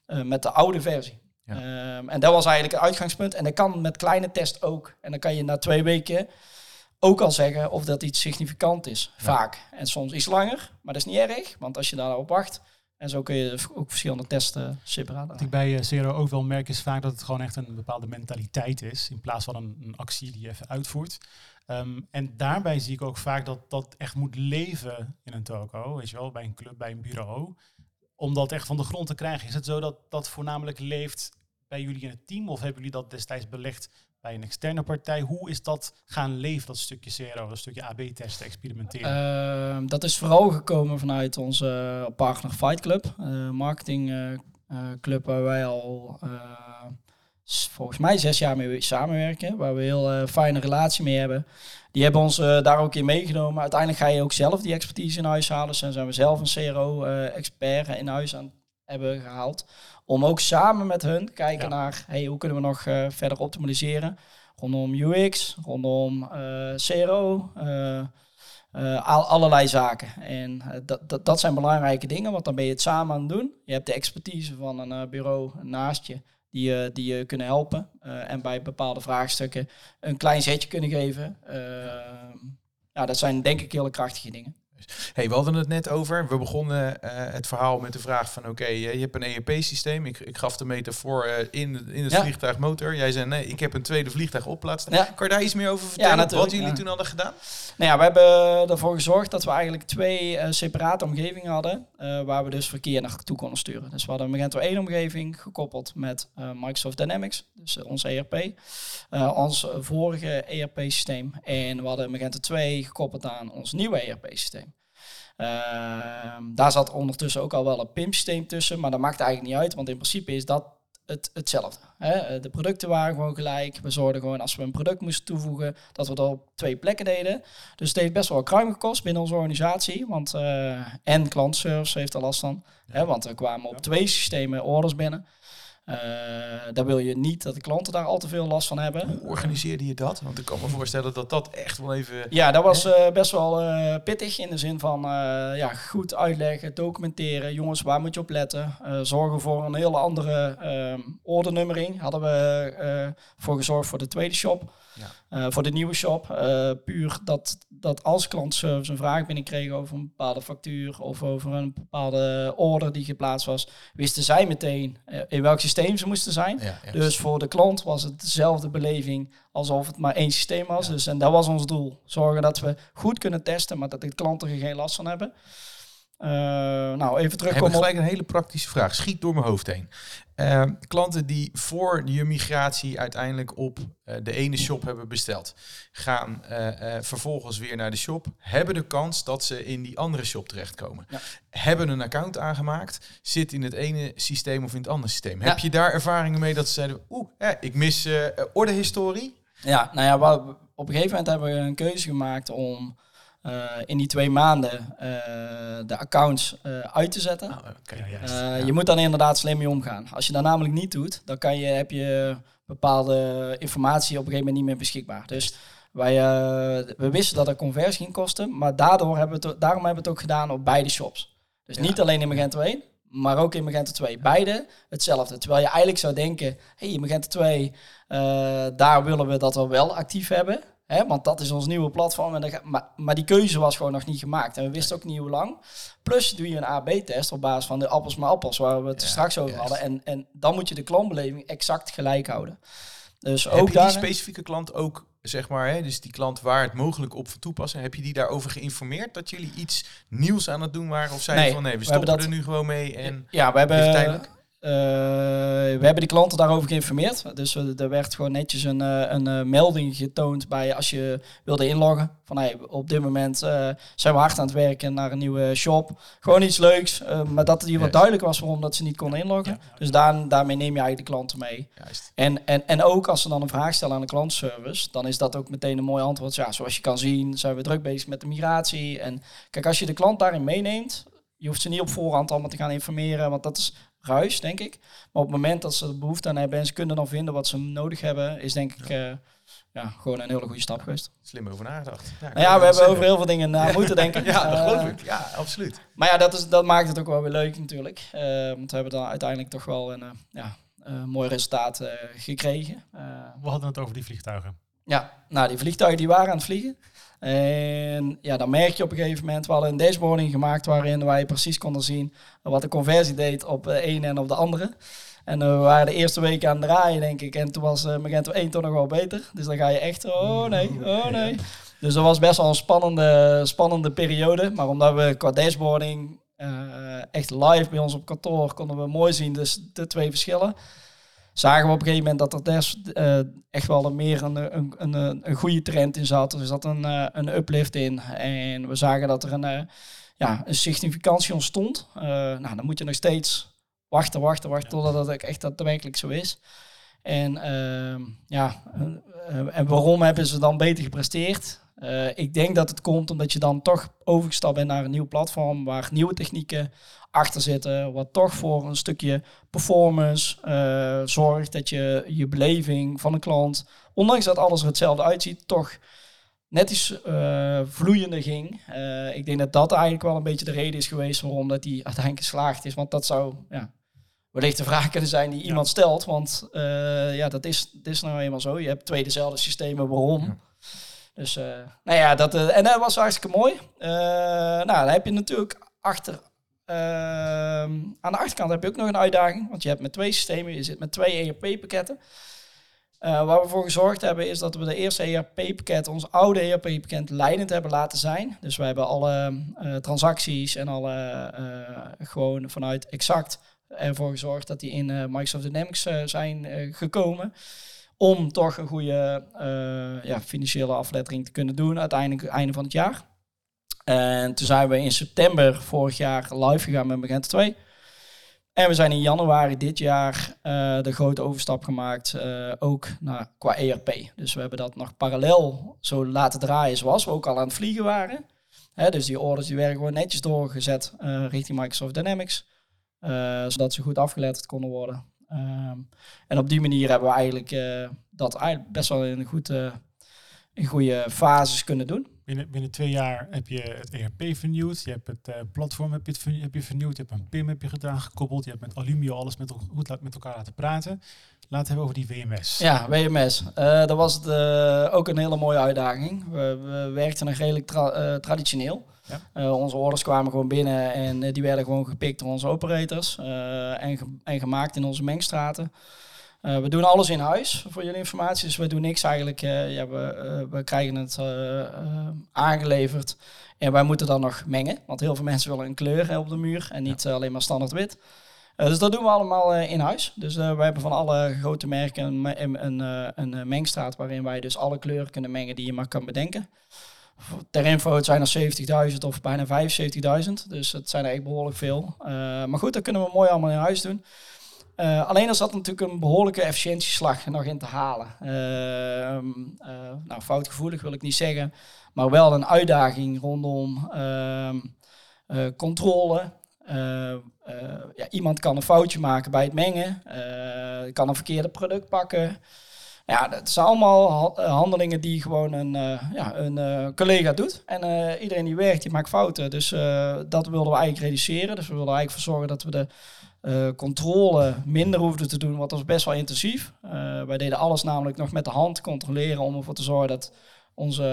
Speaker 3: eh, met de oude versie.
Speaker 4: Ja.
Speaker 3: Ehm, en dat was eigenlijk het uitgangspunt. En dat kan met kleine test ook. En dan kan je na twee weken ook al zeggen of dat iets significant is. Vaak. En soms iets langer, maar dat is niet erg. Want als je daarop wacht, en zo kun je ook verschillende testen separaat
Speaker 2: Wat ik bij eh, Zero ook wel merk is vaak dat het gewoon echt een bepaalde mentaliteit is. In plaats van een, een actie die je even uitvoert. Ehm, en daarbij zie ik ook vaak dat dat echt moet leven in een toko. Weet je wel, bij een club, bij een bureau. Om dat echt van de grond te krijgen. Is het zo dat dat voornamelijk leeft bij jullie in het team? Of hebben jullie dat destijds belegd bij een externe partij? Hoe is dat gaan leven, dat stukje Zero, dat stukje AB-testen, experimenteren?
Speaker 3: Ehm, dat is vooral gekomen vanuit onze eh, partner Fight Club, eh marketing eh, waar wij al volgens mij zes jaar mee samenwerken, waar we heel fijne relatie mee hebben. Die hebben ons daar ook in meegenomen. Uiteindelijk ga je ook zelf die expertise in huis halen. Dus zijn we zelf een CRO-expert in huis aan hebben gehaald. Om ook samen met hun te kijken
Speaker 2: Ja.
Speaker 3: naar hey, hoe kunnen we nog eh, verder optimaliseren. Rondom UX, rondom eh, CRO, eh, al, allerlei zaken. En dat, dat, dat zijn belangrijke dingen, want dan ben je het samen aan het doen. Je hebt de expertise van een bureau naast je die, je die je kunnen helpen. en bij bepaalde vraagstukken een klein zetje kunnen geven. Ja, dat zijn denk ik hele krachtige dingen.
Speaker 4: Hey, we hadden het net over. We begonnen uh, het verhaal met de vraag van oké, okay, je hebt een ERP-systeem. Ik, ik gaf de metafoor uh, in, in het ja. vliegtuigmotor. Jij zei nee, ik heb een tweede vliegtuig op laten staan. Ja. Kan je daar iets meer over vertellen? Ja, wat jullie toen hadden gedaan?
Speaker 3: Nou ja, we hebben ervoor gezorgd dat we eigenlijk twee uh, separate omgevingen hadden. waar we dus verkeer naartoe konden sturen. Dus we hadden een Magento 1 omgeving gekoppeld met Microsoft Dynamics. Dus ons ERP. ons vorige ERP-systeem. En we hadden Magento 2 gekoppeld aan ons nieuwe ERP-systeem. Ehm, daar zat ondertussen ook al wel een PIM-systeem tussen, maar dat maakt eigenlijk niet uit, want in principe is dat het, hetzelfde. Hè? Eh, de producten waren gewoon gelijk. We zorgden gewoon als we een product moesten toevoegen, dat we dat op twee plekken deden. Dus het heeft best wel kruim gekost binnen onze organisatie. Want uh, en klantservice heeft er last van. Hè? Want er kwamen op twee systemen orders binnen. Uh, daar wil je niet dat de klanten daar al te veel last van hebben.
Speaker 4: Hoe organiseerde je dat? Want ik kan me voorstellen dat dat echt wel even...
Speaker 3: Ja, dat was uh, best wel uh, pittig in de zin van ja, goed uitleggen, documenteren. Jongens, waar moet je op letten? zorgen voor een hele andere um, ordernummering. Hadden we voor gezorgd voor de tweede shop. Ja. voor de nieuwe shop. puur dat, dat als klantservice een vraag binnenkreeg over een bepaalde factuur of over een bepaalde order die geplaatst was, wisten zij meteen in welk systeem systeem ze moesten zijn. dus voor de klant was het dezelfde beleving alsof het maar één systeem was. Dus, en dat was ons doel. Zorgen dat we goed kunnen testen, maar dat de klanten er geen last van hebben. Uh, nou, even terug.
Speaker 4: Heb ik gelijk een hele praktische vraag. Schiet door mijn hoofd heen. Uh, klanten die voor je migratie uiteindelijk op uh, de ene shop hebben besteld, gaan vervolgens weer naar de shop, hebben de kans dat ze in die andere shop terechtkomen. Ja. Hebben een account aangemaakt, zit in het ene systeem of in het andere systeem. Ja. Heb je daar ervaringen mee dat ze zeiden, oeh, ik mis ordehistorie?
Speaker 3: Ja, nou ja, op een gegeven moment hebben we een keuze gemaakt om in die twee maanden uh, de accounts uh, uit te zetten. Oh, okay, Je moet dan inderdaad slim mee omgaan. Als je dat namelijk niet doet, dan kan je, heb je bepaalde informatie op een gegeven moment niet meer beschikbaar. Dus wij, we wisten dat er conversie ging kosten, maar daardoor hebben we het, daarom hebben we het ook gedaan op beide shops. Dus niet alleen in Magento 1, maar ook in Magento 2. Beide hetzelfde. Terwijl je eigenlijk zou denken, hé, hey, in Magento 2, daar willen we dat we wel actief hebben. Hè, want dat is ons nieuwe platform. En maar, maar die keuze was gewoon nog niet gemaakt. En we wisten ook niet hoe lang. Plus doe je een AB-test op basis van de appels maar appels, waar we het straks over hadden. En, en dan moet je de klantbeleving exact gelijk houden. Dus
Speaker 4: heb ook je die specifieke klant ook, zeg maar, hè, dus die klant waar het mogelijk op toepassen, heb je die daarover geïnformeerd dat jullie iets nieuws aan het doen waren? Of zeiden nee, van nee, we stoppen we er nu gewoon mee en
Speaker 3: ja, we hebben we hebben die klanten daarover geïnformeerd. Dus er werd gewoon netjes een, uh, een uh, melding getoond bij als je wilde inloggen. Van hey, op dit moment zijn we hard aan het werken naar een nieuwe shop. Gewoon iets leuks. maar dat het hier wat duidelijk was waarom dat ze niet konden inloggen. Dus daar, daarmee neem je eigenlijk de klanten mee. Juist. En, en, en ook als ze dan een vraag stellen aan de klantenservice, dan is dat ook meteen een mooi antwoord. Ja, zoals je kan zien zijn we druk bezig met de migratie. En kijk, als je de klant daarin meeneemt, je hoeft ze niet op voorhand allemaal te gaan informeren, want dat is ruis, denk ik. Maar op het moment dat ze er behoefte aan hebben en ze kunnen dan vinden wat ze nodig hebben, is denk ik ja. Uh, ja gewoon een hele goede stap geweest.
Speaker 4: Slim over nagedacht.
Speaker 3: Ja, nou ja we hebben over heel veel dingen na moeten denken.
Speaker 4: ja, dat geloof ik. Ja, absoluut.
Speaker 3: Maar ja, dat, is, dat maakt het ook wel weer leuk natuurlijk. Uh, want we hebben dan uiteindelijk toch wel een ja, mooi resultaat gekregen.
Speaker 2: we hadden het over die vliegtuigen.
Speaker 3: Ja, nou die vliegtuigen die waren aan het vliegen. En ja, dan merk je op een gegeven moment, we hadden een dashboarding gemaakt waarin wij precies konden zien wat de conversie deed op de ene en op de andere. En we waren de eerste week aan het draaien, denk ik. En toen was uh, Magento 1 toch nog wel beter. Dus dan ga je echt, oh nee, oh nee. Dus dat was best wel een spannende, spannende periode. Maar omdat we qua dashboarding uh, echt live bij ons op kantoor konden we mooi zien dus de twee verschillen zagen we op een gegeven moment dat er des, uh, echt wel een meer een, een, een, een goede trend in zat. Er zat een, uh, een uplift in. En we zagen dat er een, uh, ja, een significantie ontstond. nou, dan moet je nog steeds wachten, wachten, wachten totdat het echt daadwerkelijk zo is. En ehm, ja, en waarom hebben ze dan beter gepresteerd? Ik denk dat het komt omdat je dan toch overgestapt bent naar een nieuw platform waar nieuwe technieken achter zitten, wat toch voor een stukje performance uh, zorgt, dat je je beleving van een klant, ondanks dat alles er hetzelfde uitziet, toch net iets uh, vloeiender ging. Ik denk dat dat eigenlijk wel een beetje de reden is geweest waarom dat die uiteindelijk geslaagd is, want dat zou ja, wellicht de vraag kunnen zijn die iemand stelt, want ja, dat is, dat is nou eenmaal zo. Je hebt twee dezelfde systemen, waarom? Dus uh, nou ja, dat, uh, en dat was hartstikke mooi. Uh, nou, dan heb je natuurlijk achter, ehm, aan de achterkant heb je ook nog een uitdaging. Want je hebt met twee systemen, je zit met twee ERP-pakketten. waar we voor gezorgd hebben is dat we de eerste ERP-pakket, ons oude ERP-pakket, leidend hebben laten zijn. Dus we hebben alle transacties en alle gewoon vanuit exact ervoor gezorgd dat die in Microsoft Dynamics zijn gekomen om toch een goede uh, ja, financiële aflettering te kunnen doen uiteindelijk einde van het jaar. En toen zijn we in september vorig jaar live gegaan met Magento 2. En we zijn in januari dit jaar uh, de grote overstap gemaakt, uh, ook naar, qua ERP. Dus we hebben dat nog parallel zo laten draaien zoals we ook al aan het vliegen waren. Hè, dus die orders die werden gewoon netjes doorgezet richting Microsoft Dynamics. zodat ze goed afgeletterd konden worden. Ehm, en op die manier hebben we eigenlijk uh, dat best wel in een, in goede fases kunnen doen.
Speaker 2: Binnen, binnen twee jaar heb je het ERP vernieuwd, je hebt het uh, platform heb je, het heb je vernieuwd, je hebt een PIM heb je gedaan, gekoppeld, je hebt met Alumio alles met, goed met elkaar laten praten. Laten we hebben over die WMS.
Speaker 3: Ja, WMS. dat was het, ook een hele mooie uitdaging. We, we werkten nog redelijk tra traditioneel. Ja. Onze orders kwamen gewoon binnen en die werden gewoon gepikt door onze operators en, ge en, gemaakt in onze mengstraten. We doen alles in huis voor jullie informatie, dus we doen niks eigenlijk. ja, we, we krijgen het aangeleverd en wij moeten dan nog mengen, want heel veel mensen willen een kleur op de muur en niet alleen maar standaard wit. dus dat doen we allemaal in huis. Dus we hebben van alle grote merken een, een, een, een mengstraat waarin wij dus alle kleuren kunnen mengen die je maar kan bedenken. Ter info, het zijn er 70.000 of bijna 75.000. Dus het zijn er echt behoorlijk veel. Maar goed, dat kunnen we mooi allemaal in huis doen. Uh, alleen er zat natuurlijk een behoorlijke efficiëntieslag nog in te halen. Uh, nou, foutgevoelig wil ik niet zeggen, maar wel een uitdaging rondom ehm, controle. ja, iemand kan een foutje maken bij het mengen, kan een verkeerde product pakken. Ja, dat zijn allemaal eh, handelingen die gewoon een, uh, ja, een uh, collega doet. En uh, iedereen die werkt, die maakt fouten. Dus dat wilden we eigenlijk reduceren. Dus we wilden eigenlijk voor zorgen dat we de controle minder hoefden te doen, want dat was best wel intensief. wij deden alles namelijk nog met de hand controleren om ervoor te zorgen dat onze,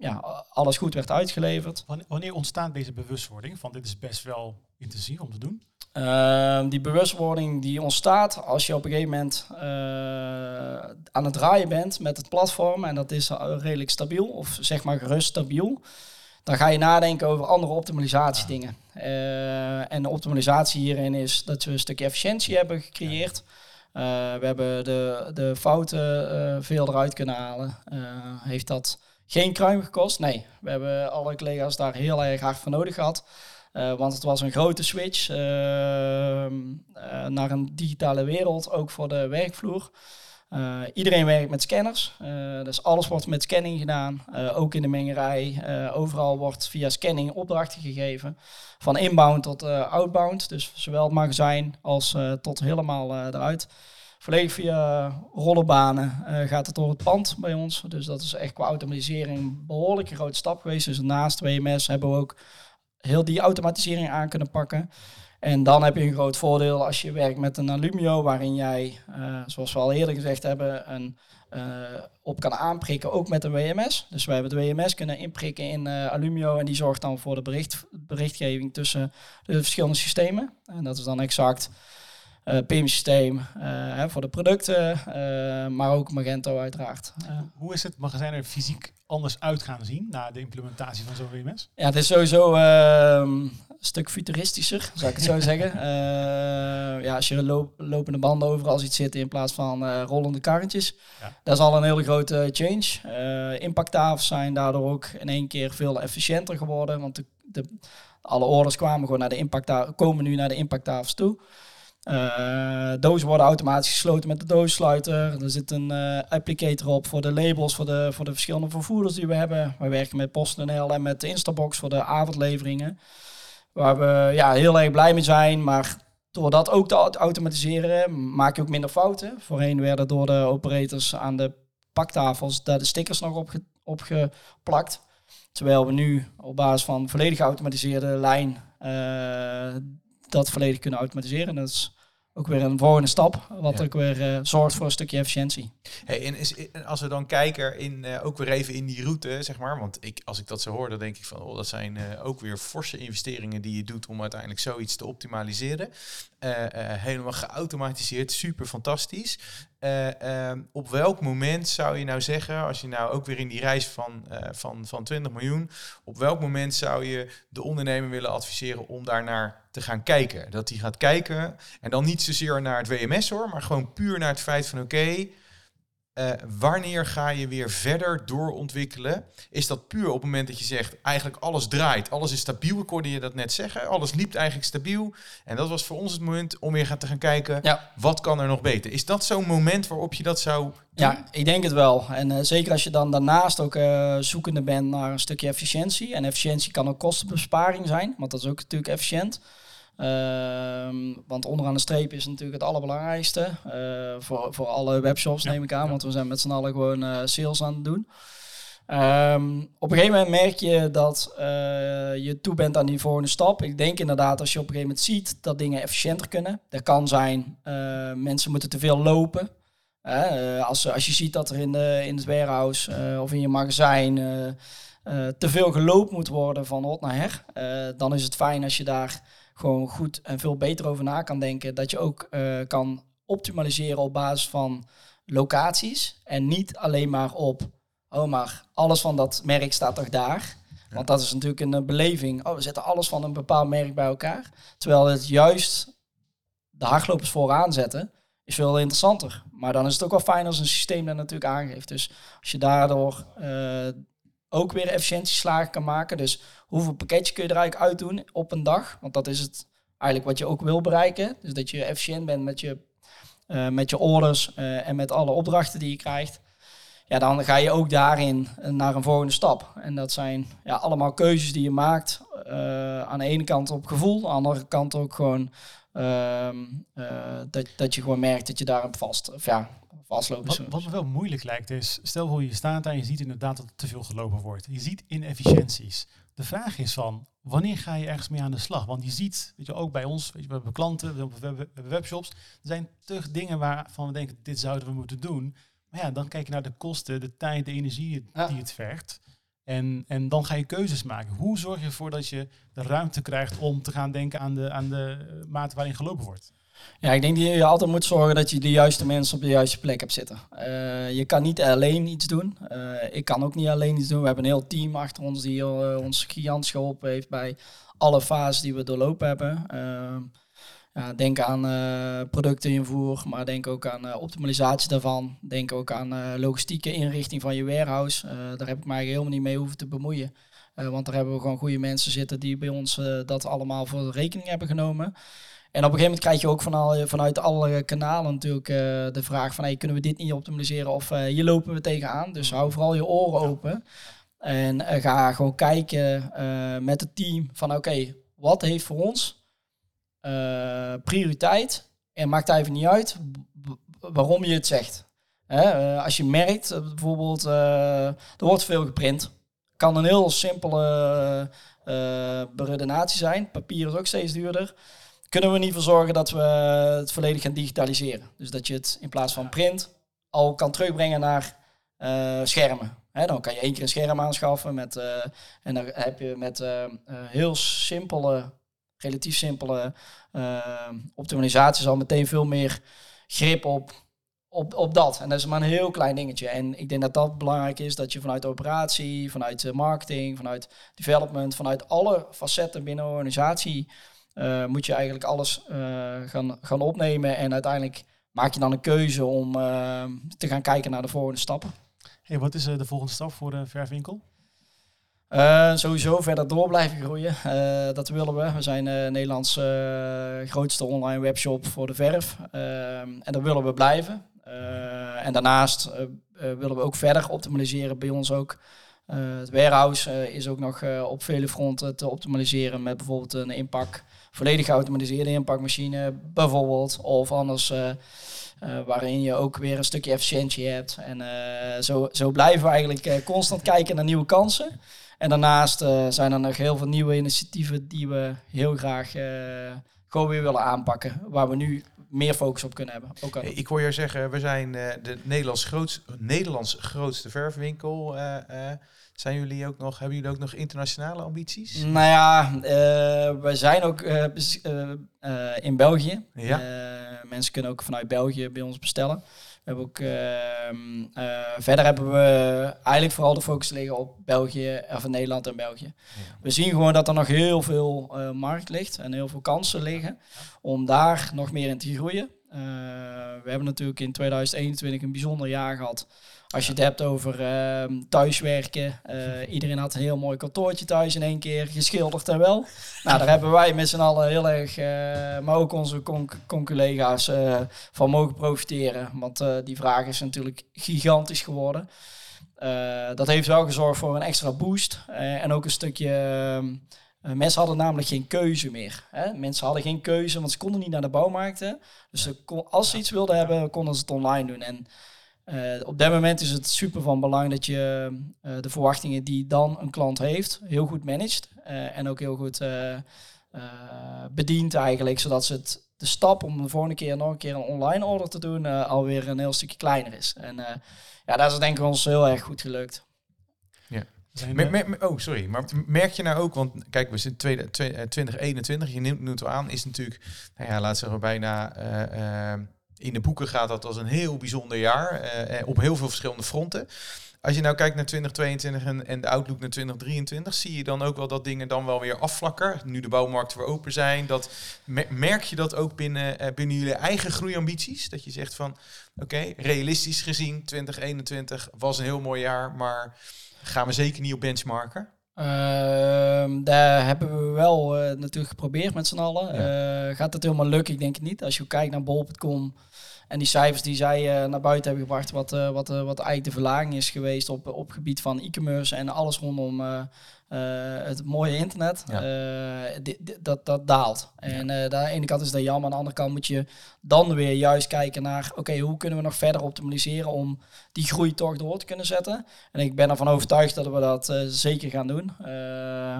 Speaker 3: ja, alles goed werd uitgeleverd.
Speaker 2: Wanneer ontstaat deze bewustwording van dit is best wel intensief om te doen?
Speaker 3: Uh, die bewustwording die ontstaat als je op een gegeven moment aan het draaien bent met het platform en dat is redelijk stabiel of zeg maar gerust stabiel. Dan ga je nadenken over andere optimalisatiedingen. Uh, en de optimalisatie hierin is dat we een stukje efficiëntie hebben gecreëerd. Uh, we hebben de, de fouten veel eruit kunnen halen. heeft dat geen kruim gekost? Nee, we hebben alle collega's daar heel erg hard voor nodig gehad. Want het was een grote switch uh, naar een digitale wereld, ook voor de werkvloer. Iedereen werkt met scanners, dus alles wordt met scanning gedaan, ook in de mengerij. overal wordt via scanning opdrachten gegeven, van inbound tot outbound, dus zowel het magazijn als tot helemaal eruit. Volledig via rollenbanen gaat het door het pand bij ons, dus dat is echt qua automatisering een behoorlijke grote stap geweest. Dus naast WMS hebben we ook heel die automatisering aan kunnen pakken. En dan heb je een groot voordeel als je werkt met een Alumio, waarin jij, uh, zoals we al eerder gezegd hebben, een, uh, op kan aanprikken, ook met een WMS. Dus wij hebben de WMS kunnen inprikken in uh, Alumio en die zorgt dan voor de bericht, berichtgeving tussen de verschillende systemen. En dat is dan exact PIM-systeem voor de producten, maar ook Magento uiteraard.
Speaker 2: Hoe is het magazijn er fysiek anders uit gaan zien na de implementatie van zo'n WMS?
Speaker 3: Ja, het is sowieso uh, een stuk futuristischer, zou ik het zo zeggen. Ja, als je lopende banden overal ziet zitten in plaats van rollende karretjes, ja. dat is al een hele grote change. Impacttafels zijn daardoor ook in één keer veel efficiënter geworden, want de, de, alle orders kwamen gewoon naar de impact komen nu naar de impacttafels toe. Uh, dozen worden automatisch gesloten met de doossluiter. Er zit een uh, applicator op voor de labels voor de, voor de verschillende vervoerders die we hebben. We werken met PostNL en met Instabox voor de avondleveringen. Waar we ja, heel erg blij mee zijn. Maar door dat ook te automatiseren maak je ook minder fouten. Voorheen werden door de operators aan de paktafels daar de stickers nog opge opgeplakt. Terwijl we nu op basis van volledig geautomatiseerde lijn uh, dat volledig kunnen automatiseren. Dat is ook weer een volgende stap, wat ook weer zorgt voor een stukje efficiëntie.
Speaker 4: Hey, en, is, als we dan kijken in, ook weer even in die route, zeg maar, want ik, als ik dat zo hoor, dan denk ik van, oh, dat zijn ook weer forse investeringen die je doet om uiteindelijk zoiets te optimaliseren. helemaal geautomatiseerd, super fantastisch. Ehm, op welk moment zou je nou zeggen, als je nou ook weer in die reis van, van, van 20 miljoen, op welk moment zou je de ondernemer willen adviseren om daar naar te gaan kijken? Dat hij gaat kijken en dan niet zozeer naar het WMS hoor, maar gewoon puur naar het feit van oké, uh, wanneer ga je weer verder doorontwikkelen? Is dat puur op het moment dat je zegt, eigenlijk alles draait, alles is stabiel, ik hoorde je dat net zeggen, alles liep eigenlijk stabiel. En dat was voor ons het moment om weer gaan te gaan kijken, ja. wat kan er nog beter? Is dat zo'n moment waarop je dat zou doen?
Speaker 3: Ja, ik denk het wel. En uh, zeker als je dan daarnaast ook uh, zoekende bent naar een stukje efficiëntie. En efficiëntie kan ook kostenbesparing zijn, want dat is ook natuurlijk efficiënt. Ehm, want onderaan de streep is natuurlijk het allerbelangrijkste. Uh, voor, voor alle webshops neem ik aan, want we zijn met z'n allen gewoon uh, sales aan het doen. Um, op een gegeven moment merk je dat uh, je toe bent aan die volgende stap. Ik denk inderdaad, als je op een gegeven moment ziet dat dingen efficiënter kunnen. Dat kan zijn, mensen moeten te veel lopen. als, als je ziet dat er in, de, in het warehouse of in je magazijn te veel gelopen moet worden van hot naar her. dan is het fijn als je daar gewoon goed en veel beter over na kan denken. Dat je ook uh, kan optimaliseren op basis van locaties. En niet alleen maar op, oh maar alles van dat merk staat toch daar. Want dat is natuurlijk een beleving. Oh, we zetten alles van een bepaald merk bij elkaar. Terwijl het juist de hardlopers vooraan zetten, is veel interessanter. Maar dan is het ook wel fijn als een systeem dat natuurlijk aangeeft. Dus als je daardoor uh, ook weer efficiëntieslagen kan maken. Dus hoeveel pakketje kun je er eigenlijk uitdoen op een dag? Want dat is het eigenlijk wat je ook wil bereiken. Dus dat je efficiënt bent met je, uh, met je orders uh, en met alle opdrachten die je krijgt. Ja, dan ga je ook daarin naar een volgende stap. En dat zijn ja, allemaal keuzes die je maakt. Aan de ene kant op gevoel, aan de andere kant ook gewoon ehm, dat, dat je gewoon merkt dat je daar vast, of ja, vastlopen.
Speaker 2: Wat, wat me wel moeilijk lijkt is, stel voor je staat daar en je ziet inderdaad dat er te veel gelopen wordt. Je ziet inefficiënties. De vraag is van, wanneer ga je ergens mee aan de slag? Want je ziet, weet je, ook bij ons, weet je, we hebben klanten, we hebben webshops. Er zijn toch dingen waarvan we denken, dit zouden we moeten doen. Maar ja, dan kijk je naar de kosten, de tijd, de energie die het vergt. En, en dan ga je keuzes maken. Hoe zorg je ervoor dat je de ruimte krijgt om te gaan denken aan de, aan de mate waarin gelopen wordt?
Speaker 3: Ja, ik denk dat je altijd moet zorgen dat je de juiste mensen op de juiste plek hebt zitten. Uh, je kan niet alleen iets doen. Uh, ik kan ook niet alleen iets doen. We hebben een heel team achter ons die uh, ons gigantisch geholpen heeft bij alle fases die we doorlopen hebben. Denk aan producteninvoer, maar denk ook aan optimalisatie daarvan. Denk ook aan logistieke inrichting van je warehouse. daar heb ik mij helemaal niet mee hoeven te bemoeien. want daar hebben we gewoon goede mensen zitten die bij ons dat allemaal voor rekening hebben genomen. En op een gegeven moment krijg je ook van al, vanuit alle kanalen natuurlijk uh, de vraag van hey, kunnen we dit niet optimaliseren of uh, hier lopen we tegenaan. Dus hou vooral je oren open. En uh, ga gewoon kijken met het team van oké, wat heeft voor ons prioriteit? En maakt even niet uit waarom je het zegt. Hè? als je merkt bijvoorbeeld, er wordt veel geprint. Kan een heel simpele beredenatie zijn. Papier is ook steeds duurder kunnen we niet voor zorgen dat we het volledig gaan digitaliseren. Dus dat je het in plaats van print al kan terugbrengen naar schermen. dan kan je één keer een scherm aanschaffen met, en dan heb je met heel simpele, relatief simpele optimalisaties al meteen veel meer grip op, op, op dat. En dat is maar een heel klein dingetje. En ik denk dat dat belangrijk is, dat je vanuit de operatie, vanuit marketing, vanuit development, vanuit alle facetten binnen een organisatie uh, moet je eigenlijk alles uh, gaan, gaan opnemen. En uiteindelijk maak je dan een keuze om uh, te gaan kijken naar de volgende stappen.
Speaker 2: Hey, wat is de volgende stap voor de verfwinkel?
Speaker 3: Sowieso verder door blijven groeien. dat willen we. We zijn Nederlands grootste online webshop voor de verf. en dat willen we blijven. en daarnaast willen we ook verder optimaliseren bij ons ook. het warehouse is ook nog op vele fronten te optimaliseren met bijvoorbeeld een inpak volledig geautomatiseerde inpakmachine bijvoorbeeld. Of anders uh, waarin je ook weer een stukje efficiëntie hebt. En uh, zo, zo blijven we eigenlijk constant kijken naar nieuwe kansen. En daarnaast zijn er nog heel veel nieuwe initiatieven die we heel graag gewoon weer willen aanpakken. Waar we nu meer focus op kunnen hebben. Ook
Speaker 4: ik hoor jou zeggen, we zijn eh, de Nederlands, grootst, Nederlands grootste verfwinkel. eh, eh. zijn jullie ook nog, hebben jullie ook nog internationale ambities?
Speaker 3: Nou ja, eh, we zijn ook eh, eh, eh, in België.
Speaker 4: Ja.
Speaker 3: Eh, mensen kunnen ook vanuit België bij ons bestellen. We hebben ook, ehm, eh, verder hebben we eigenlijk vooral de focus liggen op België, of Nederland en België. We zien gewoon dat er nog heel veel eh, markt ligt en heel veel kansen liggen om daar nog meer in te groeien. Eh, we hebben natuurlijk in 2021 een bijzonder jaar gehad. Als je het hebt over ehm, thuiswerken. eh, iedereen had een heel mooi kantoortje thuis in één keer geschilderd en wel. Nou, daar hebben wij met z'n allen heel erg, eh, maar ook onze con- con-collega's eh, van mogen profiteren. Want die vraag is natuurlijk gigantisch geworden. Dat heeft wel gezorgd voor een extra boost. en ook een stukje. ehm, eh, mensen hadden namelijk geen keuze meer. Hè? Mensen hadden geen keuze, want ze konden niet naar de bouwmarkten. Dus ze kon, als ze iets wilden hebben, konden ze het online doen. En eh, op dat moment is het super van belang dat je eh, de verwachtingen die dan een klant heeft, heel goed managt. eh, en ook heel goed eh, eh, bedient eigenlijk, zodat ze het, de stap om de volgende keer nog een keer een online order te doen, alweer een heel stukje kleiner is. En eh, ja, dat is denk ik ons heel erg goed gelukt.
Speaker 2: We zijn,
Speaker 4: Mer- mer- mer- oh, sorry. Maar merk je nou ook, want kijk, we zitten tweede- twe- eh, 2021, je neemt het aan, is natuurlijk, nou ja, laat zeggen bijna in de boeken gaat dat als een heel bijzonder jaar eh, eh, op heel veel verschillende fronten. Als je nou kijkt naar 2022 en, en de outlook naar 2023, zie je dan ook wel dat dingen dan wel weer afvlakken. Nu de bouwmarkten weer open zijn. Dat, me- merk je dat ook binnen, eh, binnen jullie eigen groeiambities? Dat je zegt van, oké, realistisch gezien, 2021 was een heel mooi jaar, maar gaan we zeker niet op benchmarken.
Speaker 3: Ehm, daar hebben we wel eh, natuurlijk geprobeerd met z'n allen. Eh, gaat het helemaal lukken? Ik denk het niet. Als je kijkt naar bol.com en die cijfers die zij eh, naar buiten hebben gebracht, wat, wat, wat eigenlijk de verlaging is geweest op, op gebied van e-commerce en alles rondom het mooie internet, eh, dat, dat daalt. En eh, aan de ene kant is dat jammer, aan de andere kant moet je dan weer juist kijken naar, oké, hoe kunnen we nog verder optimaliseren om die groei toch door te kunnen zetten. En ik ben ervan overtuigd dat we dat eh, zeker gaan doen. Eh,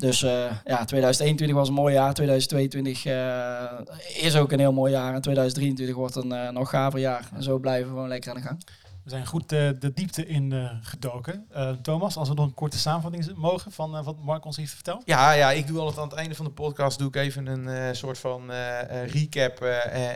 Speaker 3: dus eh, ja, 2021 was een mooi jaar. 2022 eh, is ook een heel mooi jaar. En 2023 wordt een eh, nog gaver jaar. En zo blijven we gewoon lekker aan de gang.
Speaker 2: We zijn goed eh, de diepte in eh, gedoken. Eh, Thomas, als we nog een korte samenvatting mogen van wat Mark ons heeft verteld.
Speaker 4: Ja, ja, ik doe altijd aan het einde van de podcast doe ik even een eh, soort van eh, eh, recap.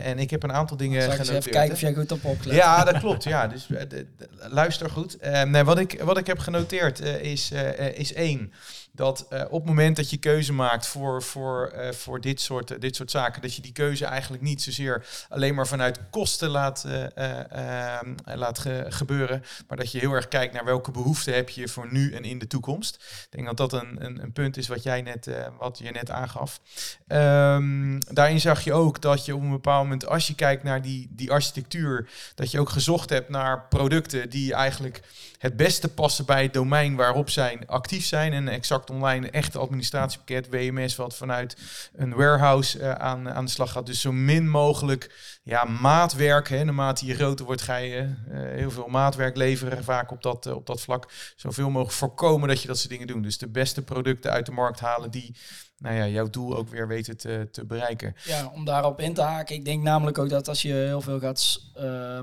Speaker 4: en ik heb een aantal dingen
Speaker 3: Zal ik eens
Speaker 4: genoteerd.
Speaker 3: even kijken of jij goed op opgelet
Speaker 4: Ja, dat klopt. Ja, dus de- de- luister goed. Eh, nee, wat, ik, wat ik heb genoteerd eh, is, is één. Dat eh, op het moment dat je keuze maakt voor, voor, eh, voor dit, soort, eh, dit soort zaken, dat je die keuze eigenlijk niet zozeer alleen maar vanuit kosten laat, eh, eh, eh, laat ge- gebeuren, maar dat je heel erg kijkt naar welke behoeften heb je voor nu en in de toekomst. Ik denk dat dat een, een, een punt is wat jij net, wat je net aangaf. Ehm, daarin zag je ook dat je op een bepaald moment, als je kijkt naar die, die architectuur, dat je ook gezocht hebt naar producten die eigenlijk het beste passen bij het domein waarop zij actief zijn. En exact online een echte administratiepakket, WMS, wat vanuit een warehouse eh, aan, aan de slag gaat. Dus zo min mogelijk ja, maatwerk. Hè. Naarmate je groter wordt, ga je eh, heel veel maatwerk leveren, vaak op dat, eh, op dat vlak. Zoveel mogelijk voorkomen dat je dat soort dingen doet. Dus de beste producten uit de markt halen die nou ja, jouw doel ook weer weten te, te bereiken.
Speaker 3: Ja, om daarop in te haken. Ik denk namelijk ook dat als je heel veel gaat,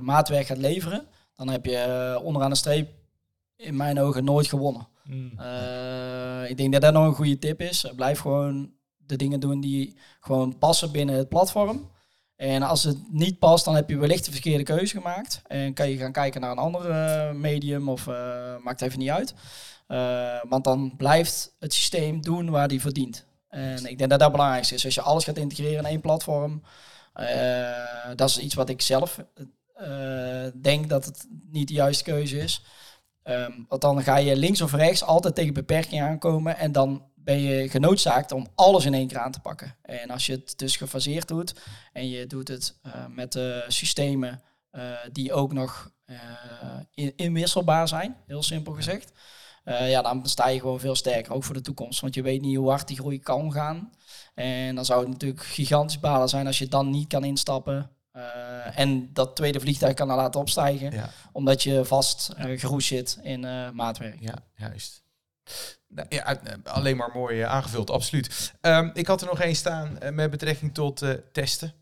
Speaker 3: maatwerk gaat leveren, dan heb je onderaan de streep in mijn ogen nooit gewonnen.
Speaker 2: Mm.
Speaker 3: Eh, ik denk dat dat nog een goede tip is. Eh, Blijf gewoon de dingen doen die gewoon passen binnen het platform. En als het niet past, dan heb je wellicht de verkeerde keuze gemaakt. En kan je gaan kijken naar een ander eh, medium of eh, maakt even niet uit. Want dan blijft het systeem doen waar die verdient. En ik denk dat dat het belangrijkste is. Als je alles gaat integreren in één platform, dat is iets wat ik zelf denk dat het niet de juiste keuze is. Ehm, want dan ga je links of rechts altijd tegen beperkingen aankomen en dan ben je genoodzaakt om alles in één keer aan te pakken. En als je het dus gefaseerd doet en je doet het eh, met systemen eh, die ook nog eh, in- inwisselbaar zijn, heel simpel gezegd, ja, dan sta je gewoon veel sterker, ook voor de toekomst. Want je weet niet hoe hard die groei kan gaan. En dan zou het natuurlijk gigantisch balen zijn als je dan niet kan instappen. Eh, en dat tweede vliegtuig kan laten opstijgen
Speaker 4: Ja.
Speaker 3: omdat je vast uh, geroest zit in eh, maatwerk.
Speaker 4: Ja, juist. Nou, ja, alleen maar mooi aangevuld, absoluut. Ehm, ik had er nog één staan met betrekking tot testen.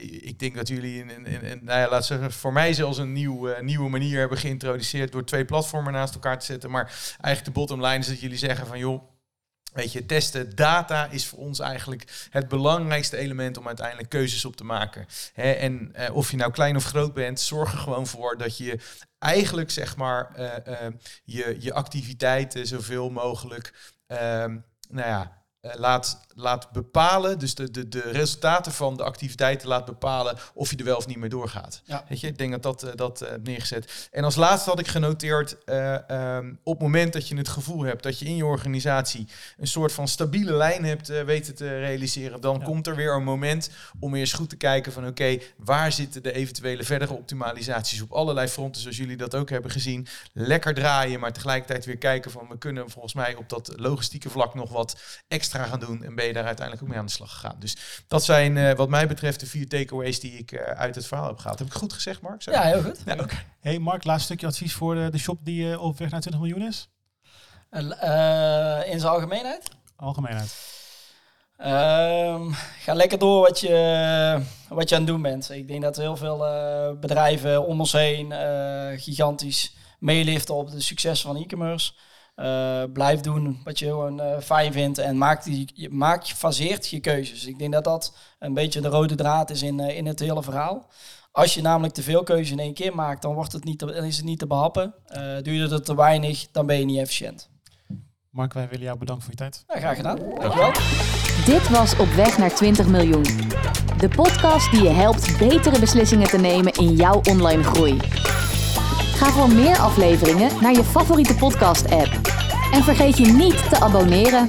Speaker 4: ik denk dat jullie een, een, een, nou ja, laat zeggen, voor mij zelfs een nieuw, uh, nieuwe manier hebben geïntroduceerd door twee platformen naast elkaar te zetten. Maar eigenlijk de bottom line is dat jullie zeggen van joh, Weet je, testen data is voor ons eigenlijk het belangrijkste element om uiteindelijk keuzes op te maken. en uh, of je nou klein of groot bent, zorg er gewoon voor dat je eigenlijk zeg maar uh, uh, je, je activiteiten zoveel mogelijk ehm, nou ja, laat laat bepalen, dus de, de, de resultaten van de activiteiten laat bepalen of je er wel of niet mee doorgaat. Ja. Weet je, ik denk dat dat, uh, dat uh, neergezet. En als laatste had ik genoteerd, uh, um, op het moment dat je het gevoel hebt dat je in je organisatie een soort van stabiele lijn hebt weten te realiseren, dan komt er weer een moment om eens goed te kijken van oké, waar zitten de eventuele verdere optimalisaties op allerlei fronten, zoals jullie dat ook hebben gezien. Lekker draaien, maar tegelijkertijd weer kijken van we kunnen volgens mij op dat logistieke vlak nog wat extra gaan doen en je daar uiteindelijk ook mee aan de slag gegaan. Dus dat zijn uh, wat mij betreft de vier takeaways die ik uh, uit het verhaal heb gehaald. Heb ik goed gezegd, Mark?
Speaker 3: Ja, heel goed. Ja,
Speaker 2: okay. Hey Mark, laatste stukje advies voor de, de shop die uh, op weg naar 20 miljoen is?
Speaker 3: in zijn algemeenheid?
Speaker 2: Algemeenheid.
Speaker 3: Um, ga lekker door wat je, wat je aan het doen bent. Ik denk dat heel veel bedrijven om ons heen gigantisch meeliften op de succes van e-commerce. Uh, blijf doen wat je gewoon uh, fijn vindt en maak, die, maak, faseert je keuzes. Ik denk dat dat een beetje de rode draad is in, uh, in het hele verhaal. Als je namelijk te veel keuzes in één keer maakt, dan, wordt het niet te, dan is het niet te behappen. doe je er te weinig, dan ben je niet efficiënt.
Speaker 2: Mark, wij willen jou bedanken voor je tijd.
Speaker 3: Ja, graag gedaan. Dankjewel.
Speaker 1: Dit was Op Weg naar 20 miljoen. De podcast die je helpt betere beslissingen te nemen in jouw online groei. Ga voor meer afleveringen naar je favoriete podcast-app. En vergeet je niet te abonneren.